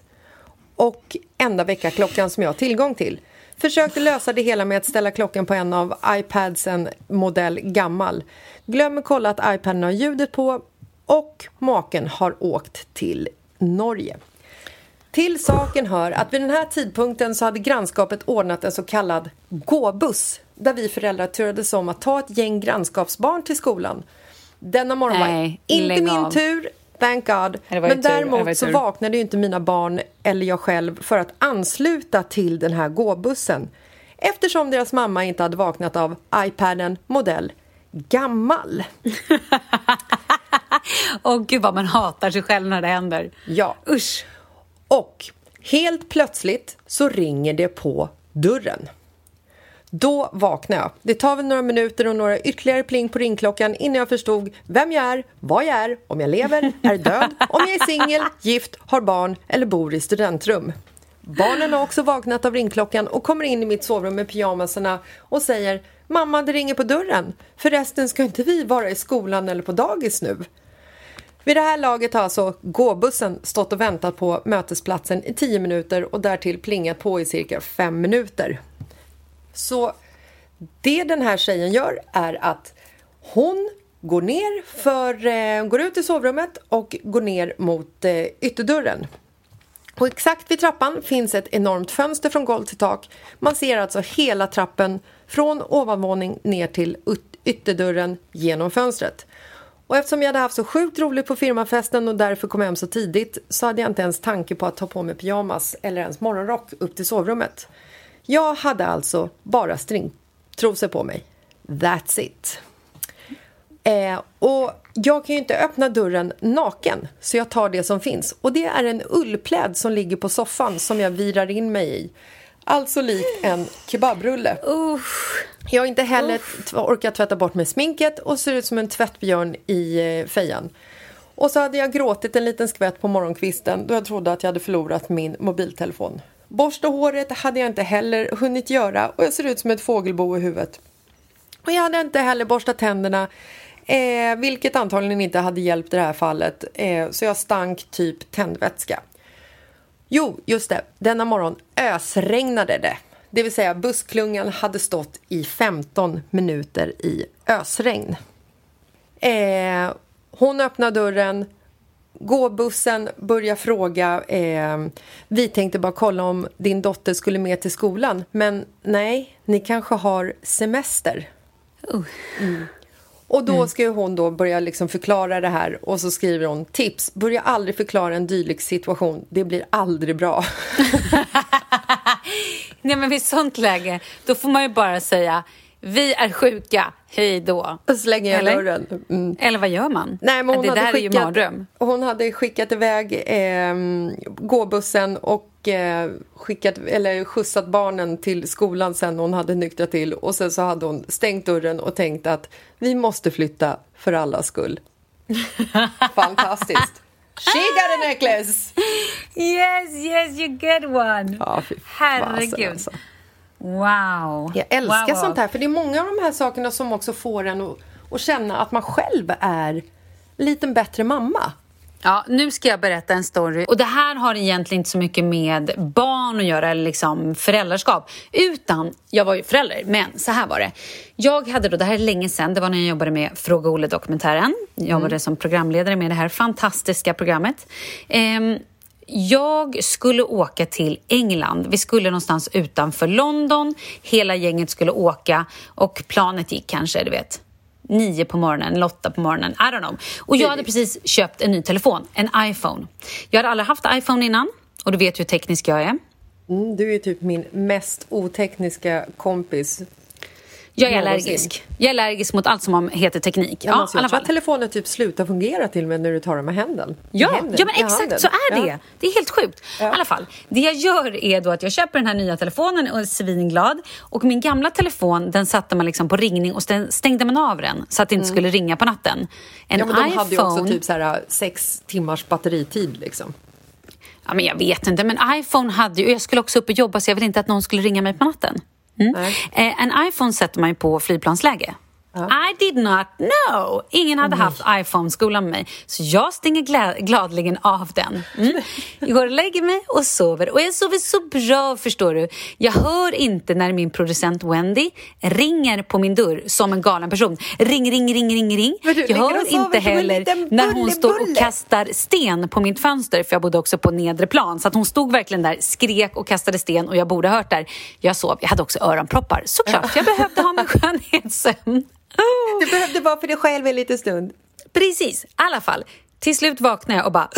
och enda väckarklockan som jag har tillgång till. Försökte lösa det hela med att ställa klockan på en av iPadsen modell gammal. Glömmer kolla att iPaden har ljudet på och maken har åkt till Norge. Till saken hör att vid den här tidpunkten så hade grannskapet ordnat en så kallad gåbuss där vi föräldrar turades om att ta ett gäng grannskapsbarn till skolan. Denna morgon var Nej, inte lägg min av. tur, thank God. Var Men var däremot så vaknade ju inte mina barn eller jag själv för att ansluta till den här gåbussen eftersom deras mamma inte hade vaknat av iPaden modell gammal. Åh gud vad man hatar sig själv när det händer. Ja. Usch. Och helt plötsligt så ringer det på dörren. Då vaknar jag. Det tar väl några minuter och några ytterligare pling på ringklockan innan jag förstod vem jag är, vad jag är, om jag lever, är död, om jag är singel, gift, har barn eller bor i studentrum. Barnen har också vaknat av ringklockan och kommer in i mitt sovrum med pyjamasarna och säger Mamma, det ringer på dörren. Förresten ska inte vi vara i skolan eller på dagis nu? Vid det här laget har alltså gåbussen stått och väntat på mötesplatsen i 10 minuter och därtill plingat på i cirka 5 minuter. Så det den här tjejen gör är att hon går ner för, eh, går ut i sovrummet och går ner mot eh, ytterdörren. Och exakt vid trappan finns ett enormt fönster från golv till tak. Man ser alltså hela trappen från ovanvåning ner till ytterdörren genom fönstret. Och eftersom jag hade haft så sjukt roligt på firmafesten och därför kom hem så tidigt så hade jag inte ens tanke på att ta på mig pyjamas eller ens morgonrock upp till sovrummet. Jag hade alltså bara stringtrosor på mig. That's it. Eh, och jag kan ju inte öppna dörren naken, så jag tar det som finns. Och det är en ullpläd som ligger på soffan som jag virar in mig i. Alltså likt en kebabrulle. Jag har inte heller t- orkat tvätta bort med sminket och ser ut som en tvättbjörn i eh, fejan. Och så hade jag gråtit en liten skvätt på morgonkvisten då jag trodde att jag hade förlorat min mobiltelefon. Borsta håret hade jag inte heller hunnit göra och jag ser ut som ett fågelbo i huvudet. Och jag hade inte heller borstat tänderna, eh, vilket antagligen inte hade hjälpt i det här fallet. Eh, så jag stank typ tändvätska. Jo, just det. Denna morgon ösregnade det. Det vill säga bussklungan hade stått i 15 minuter i ösregn. Eh, hon öppnar dörren, gåbussen börjar fråga eh, Vi tänkte bara kolla om din dotter skulle med till skolan men nej, ni kanske har semester. Uh. Mm. Och då ska hon då börja liksom förklara det här och så skriver hon tips, börja aldrig förklara en dylik situation, det blir aldrig bra. Nej men vid sånt läge, då får man ju bara säga vi är sjuka, hej då. Och slänger igen Eller? dörren. Mm. Eller vad gör man? Nej, men hon det hade där skickat, är ju mardröm. Hon hade skickat iväg eh, gåbussen och eh, skickat, eller skjutsat barnen till skolan sen hon hade nyktrat till och sen så hade hon stängt dörren och tänkt att vi måste flytta för allas skull. Fantastiskt! She got a necklace! Yes, yes, you get one. Ja, Herregud. alltså. Wow. Jag älskar wow, wow. sånt här, för det är många av de här sakerna som också får en att, att känna att man själv är en liten bättre mamma. Ja, nu ska jag berätta en story. Och Det här har egentligen inte så mycket med barn att göra, eller liksom föräldraskap. Utan, jag var ju förälder, men så här var det. Jag hade då, det här är länge sedan, det var när jag jobbade med Fråga Olle-dokumentären. Jag jobbade som programledare med det här fantastiska programmet. Ehm, jag skulle åka till England. Vi skulle någonstans utanför London. Hela gänget skulle åka och planet gick kanske, du vet, nio på morgonen eller åtta på morgonen. I don't know. Och jag hade precis köpt en ny telefon, en iPhone. Jag hade aldrig haft iPhone innan och du vet hur teknisk jag är. Mm, du är typ min mest otekniska kompis. Jag är allergisk. Jag är allergisk mot allt som heter teknik. Ja, Ja, alltså, jag tror att telefonen typ slutar fungera till och med när du tar den med händen. Ja, händen, ja men exakt så är det. Ja. Det är helt sjukt. I alla fall, det jag gör är då att jag köper den här nya telefonen och är svinglad. Och min gamla telefon, den satte man liksom på ringning och stäng- stängde man av den så att det inte skulle ringa på natten. En Mm. Ja, men de iPhone... hade ju också typ så här, sex timmars batteritid liksom. Ja, men jag vet inte, men iPhone hade ju... Jag skulle också upp och jobba så jag vill inte att någon skulle ringa mig på natten. Mm. Eh, en iPhone sätter man ju på flygplansläge. I did not know! Ingen hade haft iPhone-skola med mig. Så jag stänger gla- gladeligen av den. Mm. Jag går och lägger mig och sover. Och jag sover så bra, förstår du. Jag hör inte när min producent Wendy ringer på min dörr som en galen person. Ring, ring, ring, ring, ring. Du jag hör inte heller när hon står och kastar sten på mitt fönster. För jag bodde också på nedre plan. Så att hon stod verkligen där, skrek och kastade sten och jag borde ha hört där. Jag sov. Jag hade också öronproppar. Såklart, jag behövde ha min skönhetssömn. Du behövde vara för dig själv en liten stund. Precis, i alla fall. Till slut vaknade jag och bara...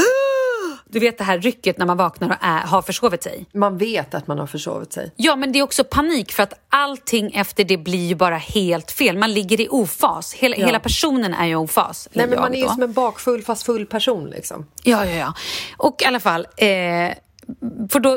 Du vet det här rycket när man vaknar och är, har försovit sig. Man vet att man har försovit sig. Ja, men det är också panik för att allting efter det blir ju bara helt fel. Man ligger i ofas. Hela, Ja. hela personen är ju i ofas. Nej, men man är ju som en bakfull fast full person liksom. Ja, ja, ja. Och i alla fall... Eh, för då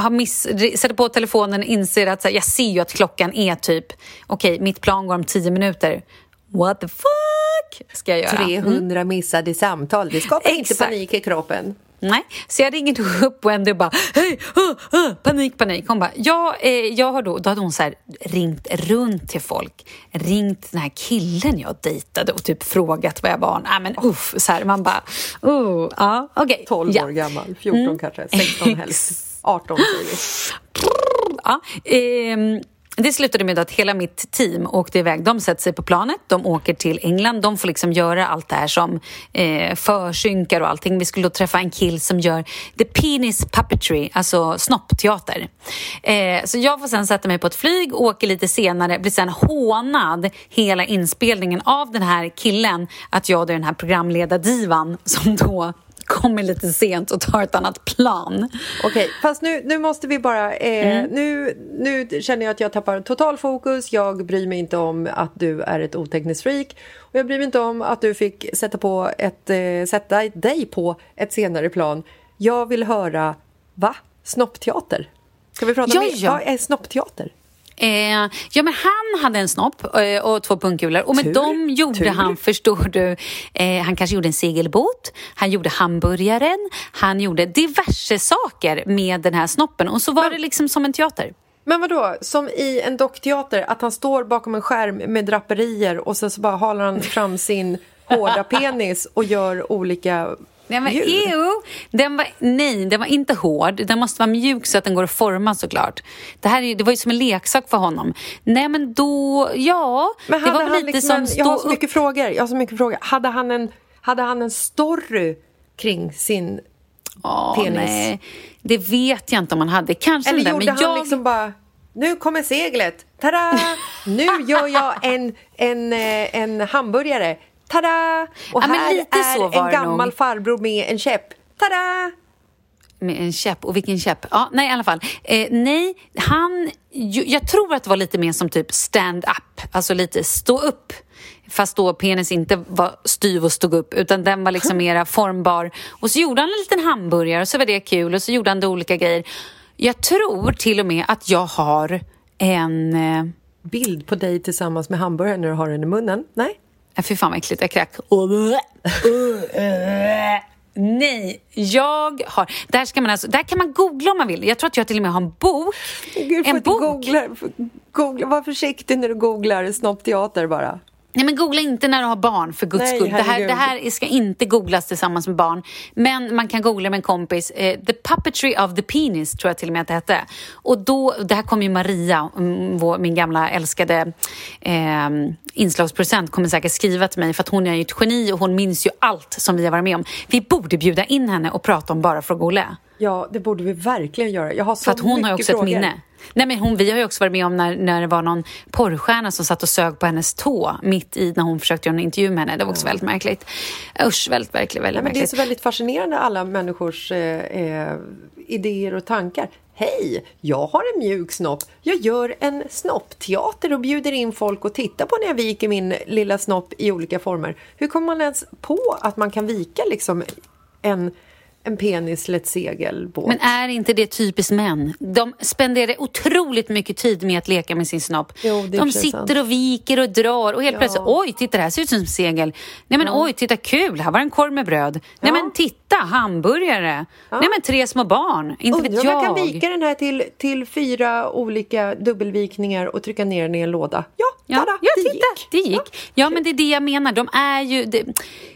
har miss, sätter på telefonen och inser att så här, jag ser ju att klockan är typ okej, mitt plan går om tio minuter. What the fuck ska jag göra? 300 missade samtal, det skapar inte Exakt. panik i kroppen. Nej, så jag ringer upp Wendy och bara hej, uh, uh, panik, panik. Hon bara, ja, eh, jag har då, då hade hon så ringt runt till folk, ringt den här killen jag dejtade och typ frågat vad jag var. Nej men uff, så här, man bara, uh, ja, okej. 12 ja. år gammal, 14 kanske, 16 helst. 18 säger vi. Ja, ehm, det slutade med att hela mitt team åkte iväg. De sätter sig på planet, de åker till England. De får liksom göra allt det här som eh, försynkar och allting. Vi skulle då träffa en kill som gör the penis puppetry, alltså snoppteater. Eh, så jag får sen sätta mig på ett flyg, åker lite senare, blir sen hånad hela inspelningen av den här killen att jag är den här programledardivan som då kommer lite sent och tar ett annat plan. Okej, fast nu, nu måste vi bara... Eh, Mm. nu, nu känner jag att jag tappar total fokus. Jag bryr mig inte om att du är ett otekniskt freak. Och jag bryr mig inte om att du fick sätta, på ett, eh, sätta dig på ett senare plan. Jag vill höra, va? Snoppteater? Ska vi prata Ja, mer? ja. Vad är snoppteater? Eh, ja, men han hade en snopp eh, och två pungkulor och med Tur, dem gjorde tur. han, förstår du, eh, han kanske gjorde en segelbåt, han gjorde hamburgaren, han gjorde diverse saker med den här snoppen och så var det liksom som en teater. Men vad då? som i en dockteater, att han står bakom en skärm med draperier och sen så bara halar han fram sin hårda penis och gör olika Men djur. ew. Den var, nej, den var inte hård. Den måste vara mjuk så att den går att forma såklart. Det, här är, det var ju som en leksak för honom. Nej, men då... Ja, Men det var han lite liksom som en, jag har så upp. mycket frågor. Jag har så mycket frågor. Hade han en, hade han en story kring sin Åh, penis? nej, det vet jag inte om han hade. Kanske Eller den där, gjorde men han jag... liksom bara nu kommer seglet, tada! Nu gör jag en, en, eh, en hamburgare, tada! Och Ja, men här lite så är var en gammal nog. farbror med en käpp, tada! Med en käpp. Och vilken käpp? Ja, nej, i alla fall. Eh, nej, han... ju- Jag tror att det var lite mer som typ stand-up. Alltså lite stå upp. Fast då penis inte var styv och stod upp utan den var liksom mera formbar. Och så gjorde han en liten hamburgare och så var det kul och så gjorde han det olika grejer. Jag tror till och med att jag har en... Eh, Bild på dig tillsammans med hamburgaren när du har den i munnen. Nej? Ja, fy fan vad äckligt, jag kräk. Nej, jag har... Där, ska man alltså, där kan man googla om man vill. Jag tror att jag till och med har en bok. Gud, en bok. googla, googla. Var försiktig när du googlar snoppteater bara. Nej, men googla inte när du har barn, för guds Nej, skull. Det här, det här ska inte googlas tillsammans med barn. Men man kan googla med en kompis. Eh, the Puppetry of the Penis, tror jag till och med att det hette. Och då, det här kom ju Maria, mm, vår, min gamla älskade eh, inslagsproducent, kommer säkert skriva till mig för att hon är ju ett geni och hon minns ju allt som vi har varit med om. Vi borde bjuda in henne och prata om Bara för att googla. Ja, det borde vi verkligen göra. Jag har så För att hon mycket har ju också frågor. ett minne. Nej, men hon, vi har ju också varit med om när, när det var någon porrstjärna som satt och sög på hennes tå mitt i när hon försökte göra en intervju med henne. Det var också väldigt märkligt. Usch, väldigt, väldigt, väldigt Nej, men det är märkligt. så väldigt fascinerande alla människors eh, eh, idéer och tankar. Hej, jag har en mjuk snopp. Jag gör en snoppteater och bjuder in folk att titta på när jag viker min lilla snopp i olika former. Hur kommer man ens på att man kan vika liksom en, en penis till ett segelbåt? Men är inte det typiskt män? De spenderar otroligt mycket tid med att leka med sin snopp. Jo, det är de sitter sant. och viker och drar och helt Ja. plötsligt, oj, titta det här ser ut som ett segel. Nej men oj, titta kul, här var en korv med bröd. Nej men titta, hamburgare. Nej men tre små barn, inte Undrar vet om jag jag. kan vika den här till, till fyra olika dubbelvikningar och trycka ner den i en låda. Ja, Ja, tada, ja det titta, gick. det gick. Ja, men det är det jag menar. De är ju... Det,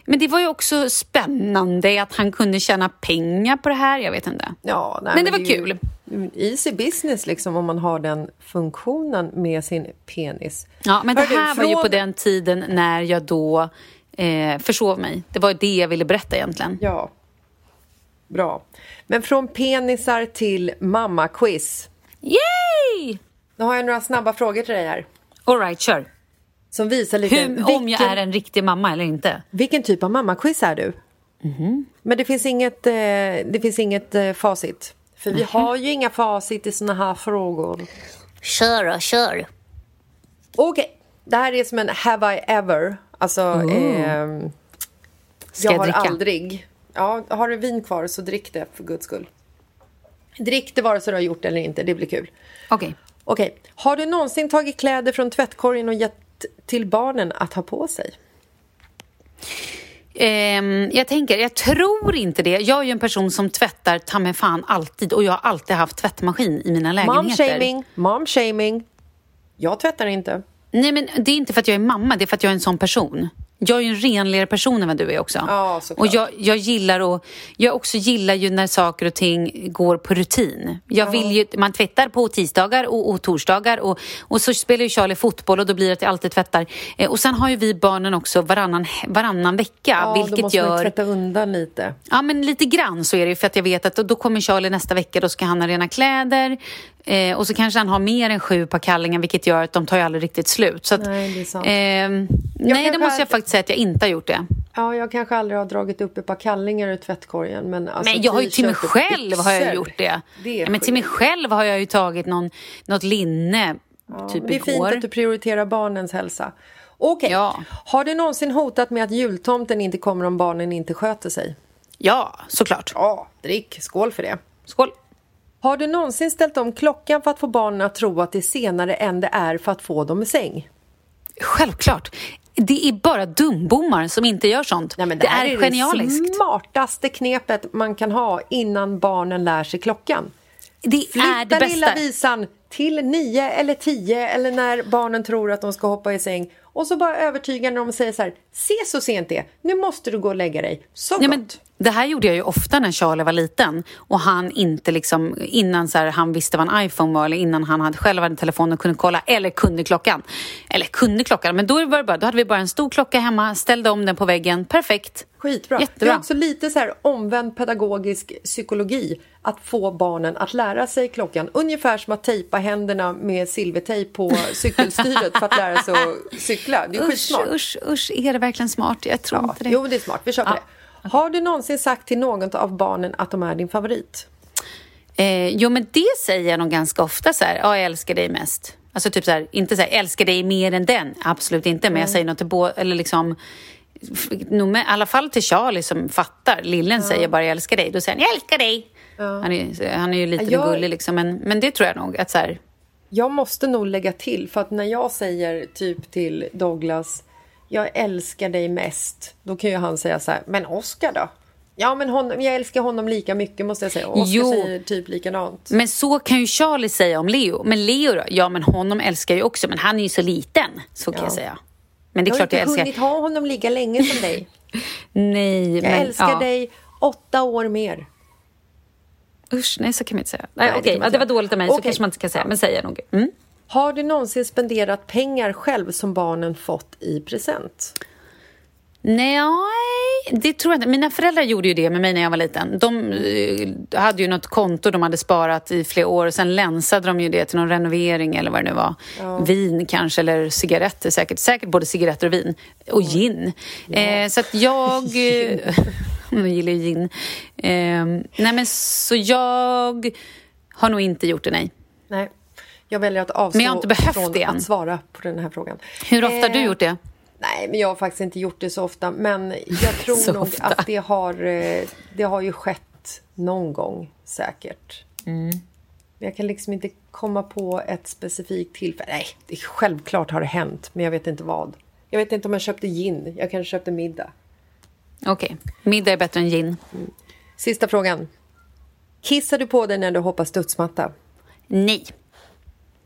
men det var ju också spännande att han kunde tjäna pengar på det här. Jag vet inte. Ja, nej, Men det var är kul. Easy business liksom om man har den funktionen med sin penis. Ja, men det Hör du, här var ju från- på den tiden när jag då eh, försov mig. Det var det jag ville berätta egentligen. Ja, bra. Men från penisar till mamma-quiz. Yay! Nu har jag några snabba frågor till dig här. All right, kör. Som visar lite Hur, om jag är en riktig mamma eller inte. vilken typ av mamma-quiz är du? Mhm. Men det finns inget, eh, det finns inget eh, facit. För vi har ju inga facit i såna här frågor. Kör då, kör. Okej, det här är som en have I ever. Alltså, ehm, Ska jag jag har dricka? aldrig. Ja, har du vin kvar så drick det för guds skull. Drick det vare sig du har gjort det eller inte, det blir kul. Okej. Okej, har du någonsin tagit kläder från tvättkorgen och gett till barnen att ha på sig? Ehm, jag tänker, jag tror inte det. Jag är ju en person som tvättar ta mig fan alltid och jag har alltid haft tvättmaskin i mina lägenheter. Mom-shaming, mom-shaming. Jag tvättar inte. Nej, men det är inte för att jag är mamma, det är för att jag är en sån person. Jag är ju en renligare person än vad du är också. Ja, och jag, jag gillar och Jag också gillar ju när saker och ting går på rutin. Jag vill ju, man tvättar på tisdagar och, och torsdagar och, och så spelar ju Charlie fotboll och då blir det att jag alltid tvättar. Eh, och sen har ju vi barnen också varannan, varannan vecka, Ja, då vilket måste man gör... tvätta undan lite. Ja, men lite grann så är det för att jag vet att då, då kommer Charlie nästa vecka, då ska han ha rena kläder eh, och så kanske han har mer än sju par kallingar vilket gör att de tar ju aldrig riktigt slut. Så att, Nej, det är sant. Eh, nej, det måste jag har- faktiskt säga att jag inte har gjort det. Ja, jag kanske aldrig har dragit upp ett par kallingar ur tvättkorgen. Men, alltså, men jag har ju till mig själv har jag byxor, gjort det. det ja, men till mig själv har jag ju tagit någon, något linne typ Det är fint igår. att du prioriterar barnens hälsa. Okej, Ja. har du någonsin hotat med att jultomten inte kommer om barnen inte sköter sig? Ja, såklart. Ja, drick. Skål för det. Skål. Har du någonsin ställt om klockan för att få barnen att tro att det är senare än det är för att få dem i säng? Självklart. Det är bara dumbommar som inte gör sånt. Nej, det, här är, det genialiskt. smartaste knepet man kan ha innan barnen lär sig klockan. Det är Flytta det bästa. lilla visan till nio eller tio eller när barnen tror att de ska hoppa i säng och så bara övertygar när de säger så här, se så sent det nu måste du gå och lägga dig. Så Nej, gott. men det här gjorde jag ju ofta när Charlie var liten och han inte liksom innan så här, han visste vad en iPhone var eller innan han hade själv hade en telefon och kunde kolla eller kunde klockan. Eller kunde klockan, men då, var det bara, då hade vi bara en stor klocka hemma, ställde om den på väggen, perfekt. Skitbra. Jättebra. Det är också lite så här omvänd pedagogisk psykologi att få barnen att lära sig klockan. Ungefär som att tejpa händerna med silvertejp på cykelstyret för att lära sig att cykla. Det är Usch, skitsmart. usch, usch, är det verkligen smart? Jag tror Ja, inte det. jo, det är smart. Vi kör på Ja. det. Har du någonsin sagt till någon av barnen att de är din favorit? Eh, jo, men det säger jag nog ganska ofta så här, ja, jag älskar dig mest. Alltså typ så här, inte så här, älskar dig mer än den, absolut inte, men jag säger något till båda, eller liksom i alla fall till Charlie som fattar. Lillen säger bara jag älskar dig, då säger han jag älskar dig. Han, är, han är ju lite Jag- gullig liksom, men, men det tror jag nog att så här, Jag måste nog lägga till, för att när jag säger typ till Douglas jag älskar dig mest, då kan ju han säga så här, men Oscar då? Ja, men honom, jag älskar honom lika mycket måste jag säga. Och Jo. säger typ likadant. Men så kan ju Charlie säga om Leo. Men Leo då? Ja, men honom älskar jag också, men han är ju så liten. Så kan Ja. jag säga. Men det är Jag har klart inte jag älskar... hunnit ha honom lika länge som dig. Nej, Jag men... älskar ja. dig åtta år mer. Usch, nej så kan man inte säga. Nej, Nej, det okej, inte det var dåligt av mig. Så Okej. kanske man inte ska säga, men säger nog. Mm. Har du någonsin spenderat pengar själv som barnen fått i present? Nej, det tror jag inte. Mina föräldrar gjorde ju det med mig när jag var liten. De eh, hade ju något konto de hade sparat i flera år. Sen länsade de ju det till någon renovering eller vad det nu var. Vin kanske, eller cigaretter säkert. Säkert både cigaretter och vin. Och gin. Eh, så att jag... jag gillar ju gin. Eh, nej, men så jag har nog inte gjort det, nej. Nej. Jag väljer att avstå Men jag har inte behövt från det än. att svara på den här frågan. Hur ofta har du Eh, gjort det? Nej, men jag har faktiskt inte gjort det så ofta. Men jag tror nog ofta. att det har, eh, det har ju skett någon gång säkert. Mm. Men jag kan liksom inte komma på ett specifikt tillfälle. Nej, det, självklart har det hänt, men jag vet inte vad. Jag vet inte om jag köpte gin. Jag kanske köpte middag. Okej, middag är bättre än gin. Sista frågan. Kissar du på dig när du hoppar studsmatta? Nej.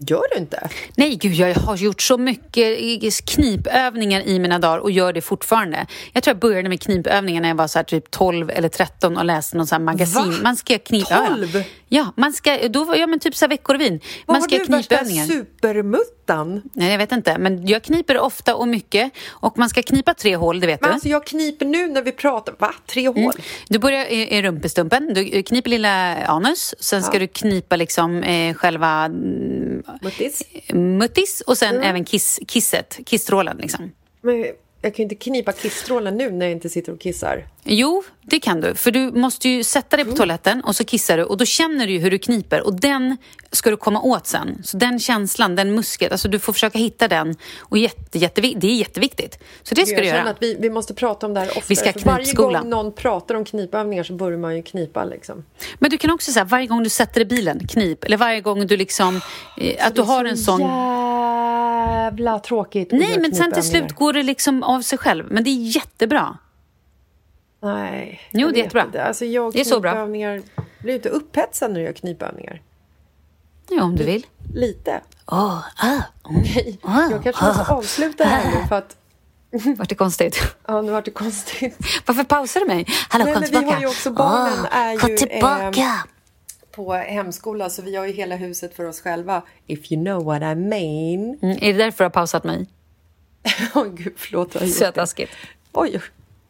Gör du inte? Nej, gud, jag har gjort så mycket knipövningar i mina dagar och gör det fortfarande. Jag tror jag började med knipövningar när jag var så här typ 12 eller 13 och läste någon så här magasin. Va? Man ska knipa... 12? Ja, man ska, då jag men typ så veckorevyn. Man har ska du värsta supermuttan? Nej, jag vet inte, men jag kniper ofta och mycket. Och man ska knipa tre hål, det vet Men du. alltså jag kniper nu när vi pratar. Va? Tre hål? Mm. Du börjar i, i rumpestumpen, du kniper lilla anus, sen ska du knipa liksom eh, själva mm, Muttis? muttis och sen Mm. även kiss, kisset, kissstrålen liksom. Men jag kan ju inte knipa kissstrålen nu när jag inte sitter och kissar. Jo, det kan du. För du måste ju sätta dig på toaletten och så kissar du och då känner du hur du kniper och den ska du komma åt sen. Så den känslan, den muskeln, alltså du får försöka hitta den och jätte, jättevi- det är jätteviktigt. Så det ska jag du göra. att vi, vi måste prata om det här oftare. Vi ska för varje gång någon pratar om knipövningar så börjar man ju knipa liksom. Men du kan också säga varje gång du sätter dig i bilen, knip. Eller varje gång du liksom, eh, att du har en sån... Jävla tråkigt att Nej, men sen till slut går det liksom av sig själv. Men det är jättebra. Nej. Jo, det är jättebra. inte. Alltså jag Det är så bra. Blir inte upphetsad när du gör knipövningar? Ja, om du vill. Lite. Oh, ah, Okej. Jag kanske måste avsluta det här nu för att... Vart det konstigt? Ja, nu vart det konstigt. Varför pausar du mig? Hallå, Nej, kom men vi tillbaka. har ju också barnen är kom ju, tillbaka. ehm, på hemskola så vi har ju hela huset för oss själva. If you know what I mean. Mm, är det därför du har pausat mig? Åh gud, förlåt. Så taskigt. Oj,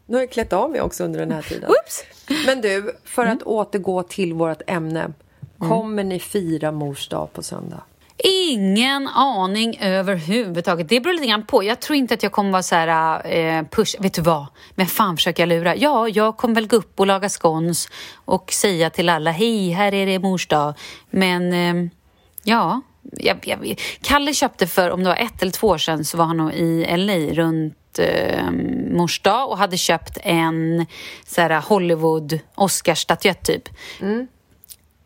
nu har jag klätt av mig också under den här tiden. Oops. Men du, för Mm. att återgå till vårt ämne. Kommer ni fira mors dag på söndag? Ingen aning överhuvudtaget. Det beror lite grann på. Jag tror inte att jag kommer vara så här eh, push. Vet du vad? Men fan försöker jag lura? Ja, jag kommer väl gå upp och laga scones och säga till alla hej, här är det mors dag. Men eh, ja, jag, jag, Kalle köpte för om det var ett eller två år sedan så var han nog i LA runt eh, mors dag och hade köpt en så här Hollywood Oscarsstatyett typ. Mm.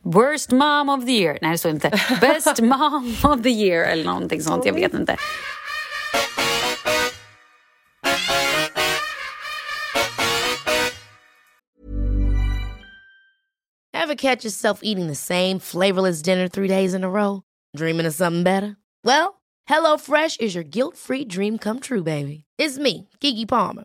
Worst mom of the year. Nej, det står inte. Best mom of the year eller någonting sånt. Jag vet inte. Ever catch yourself eating the same flavorless dinner three days in a row? Dreaming of something better? Well, HelloFresh is your guilt-free dream come true, baby. It's me, Gigi Palmer.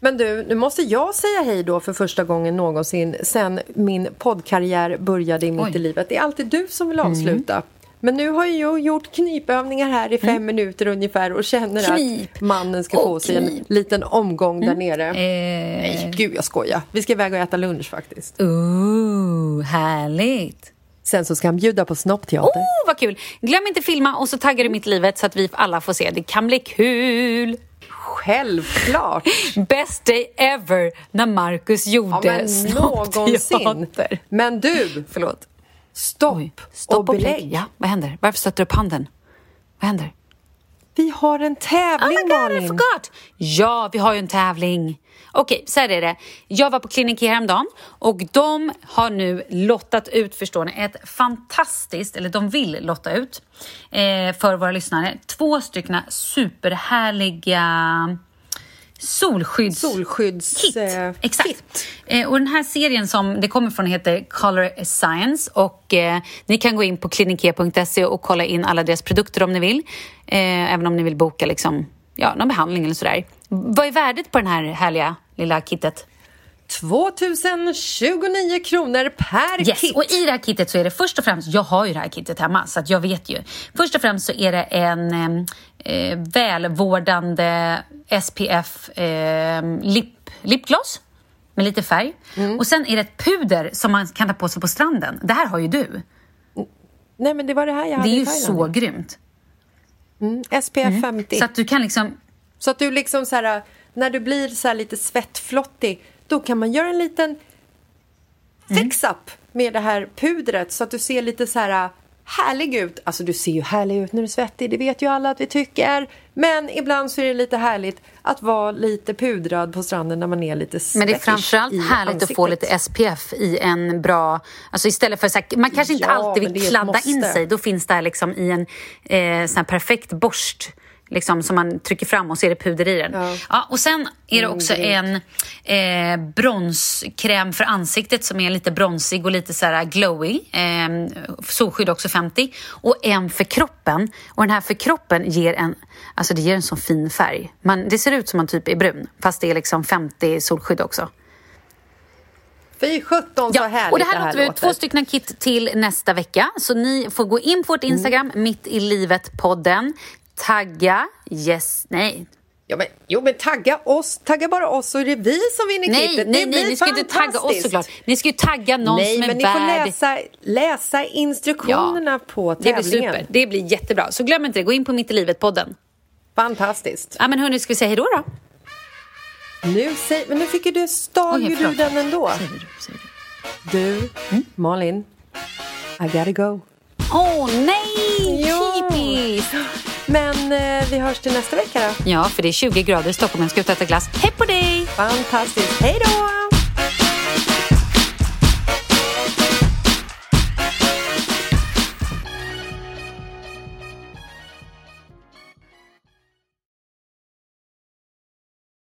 Men du, nu måste jag säga hej då för första gången någonsin sen min poddkarriär började i mitt i livet. Det är alltid du som vill avsluta. Men nu har jag gjort knipövningar här i fem minuter ungefär och känner Knip att mannen ska få sig en liten omgång där nere. Eh, Nej, gud jag skojar. Vi ska iväg och äta lunch faktiskt. Ooh, härligt. Sen så ska han bjuda på snoppteater. Oh, vad kul! Glöm inte filma och så taggar du mitt livet så att vi alla får se. Det kan bli kul! Självklart! Best day ever när Marcus Ja, gjorde men någonsin. Men du, Förlåt. stopp, Oj, stopp och och belägg. belägg. Ja, vad händer? Varför stöter du upp handen? Vad händer? Vi har en Oh tävling my god, I Malin. forgot! Ja, vi har ju en tävling. Okej, så här är det. Jag var på Clinic häromdagen och de har nu lottat ut, förstår ni, ett fantastiskt, eller de vill lotta ut eh, för våra lyssnare, två stycken superhärliga solskydds... Solskydds... Kit, eh, exakt. kit. Eh, och den här serien som det kommer från heter Color Science och eh, ni kan gå in på klinikea.se och kolla in alla deras produkter om ni vill. Eh, även om ni vill boka liksom, ja, någon behandling eller sådär. Vad är värdet på den här härliga lilla kittet? 2029 kronor per Yes, kit. och i det här kittet så är det först och främst, jag har ju det här kittet hemma så att jag vet ju. Först och främst så är det en eh, välvårdande SPF eh, lip, lipgloss med lite färg. Mm. Och sen är det ett puder som man kan ta på sig på stranden. Det här har ju du. Nej men det var det här jag Det hade är ju i så grymt. SPF 50. Så att du kan liksom... Så att du liksom så här, när du blir så här lite svettflottig, då kan man göra en liten Mm. fix-up med det här pudret så att du ser lite så här härlig ut. Alltså du ser ju härlig ut när du är svettig, det vet ju alla att vi tycker. Men ibland så är det lite härligt att vara lite pudrad på stranden när man är lite Men det är svettig framförallt härligt att få ansiktet. lite SPF i en bra... Alltså istället för så här, Man kanske inte Ja, alltid vill kladda in sig. Då finns det här liksom i en eh, sån perfekt borst liksom, som man trycker fram och så är det puder i den. Ja. och sen är det också en eh, bronskräm för ansiktet som är lite bronsig och lite så här glowy. Eh, solskydd också 50. Och en för kroppen. Och den här för kroppen ger en, alltså det ger en så fin färg. Man, det ser ut som man typ är brun fast det är liksom 50 solskydd också. Fy sjutton så härligt och det här, låter vi ut låter. två stycken kit till nästa vecka. Så ni får gå in på vårt Mm. Instagram, mitt i livet-podden. Tagga, yes, nej. Ja, men, jo men tagga oss, tagga bara oss så är det vi som vinner Nej, kittet. nej, nej, ni ska inte tagga oss såklart. Ni ska ju tagga någon Nej, som är men ni värd... får läsa, läsa instruktionerna på det blir tävlingen. super. Det blir jättebra. Så glöm inte det. Gå in på Mitt i livet-podden. Fantastiskt. Ja, men hörni, ska vi säga hej då då? Nu, säg, men nu fick ju du, stal ju du den ändå. Säger du, säger du. Du, Mm. Malin, I gotta go. Åh, nej! Ja. Typiskt! Men eh, vi hörs till nästa vecka då. Ja, för det är 20 grader i Stockholm. Jag ska ut och äta glass. Hej på dig! Fantastiskt. Hej då!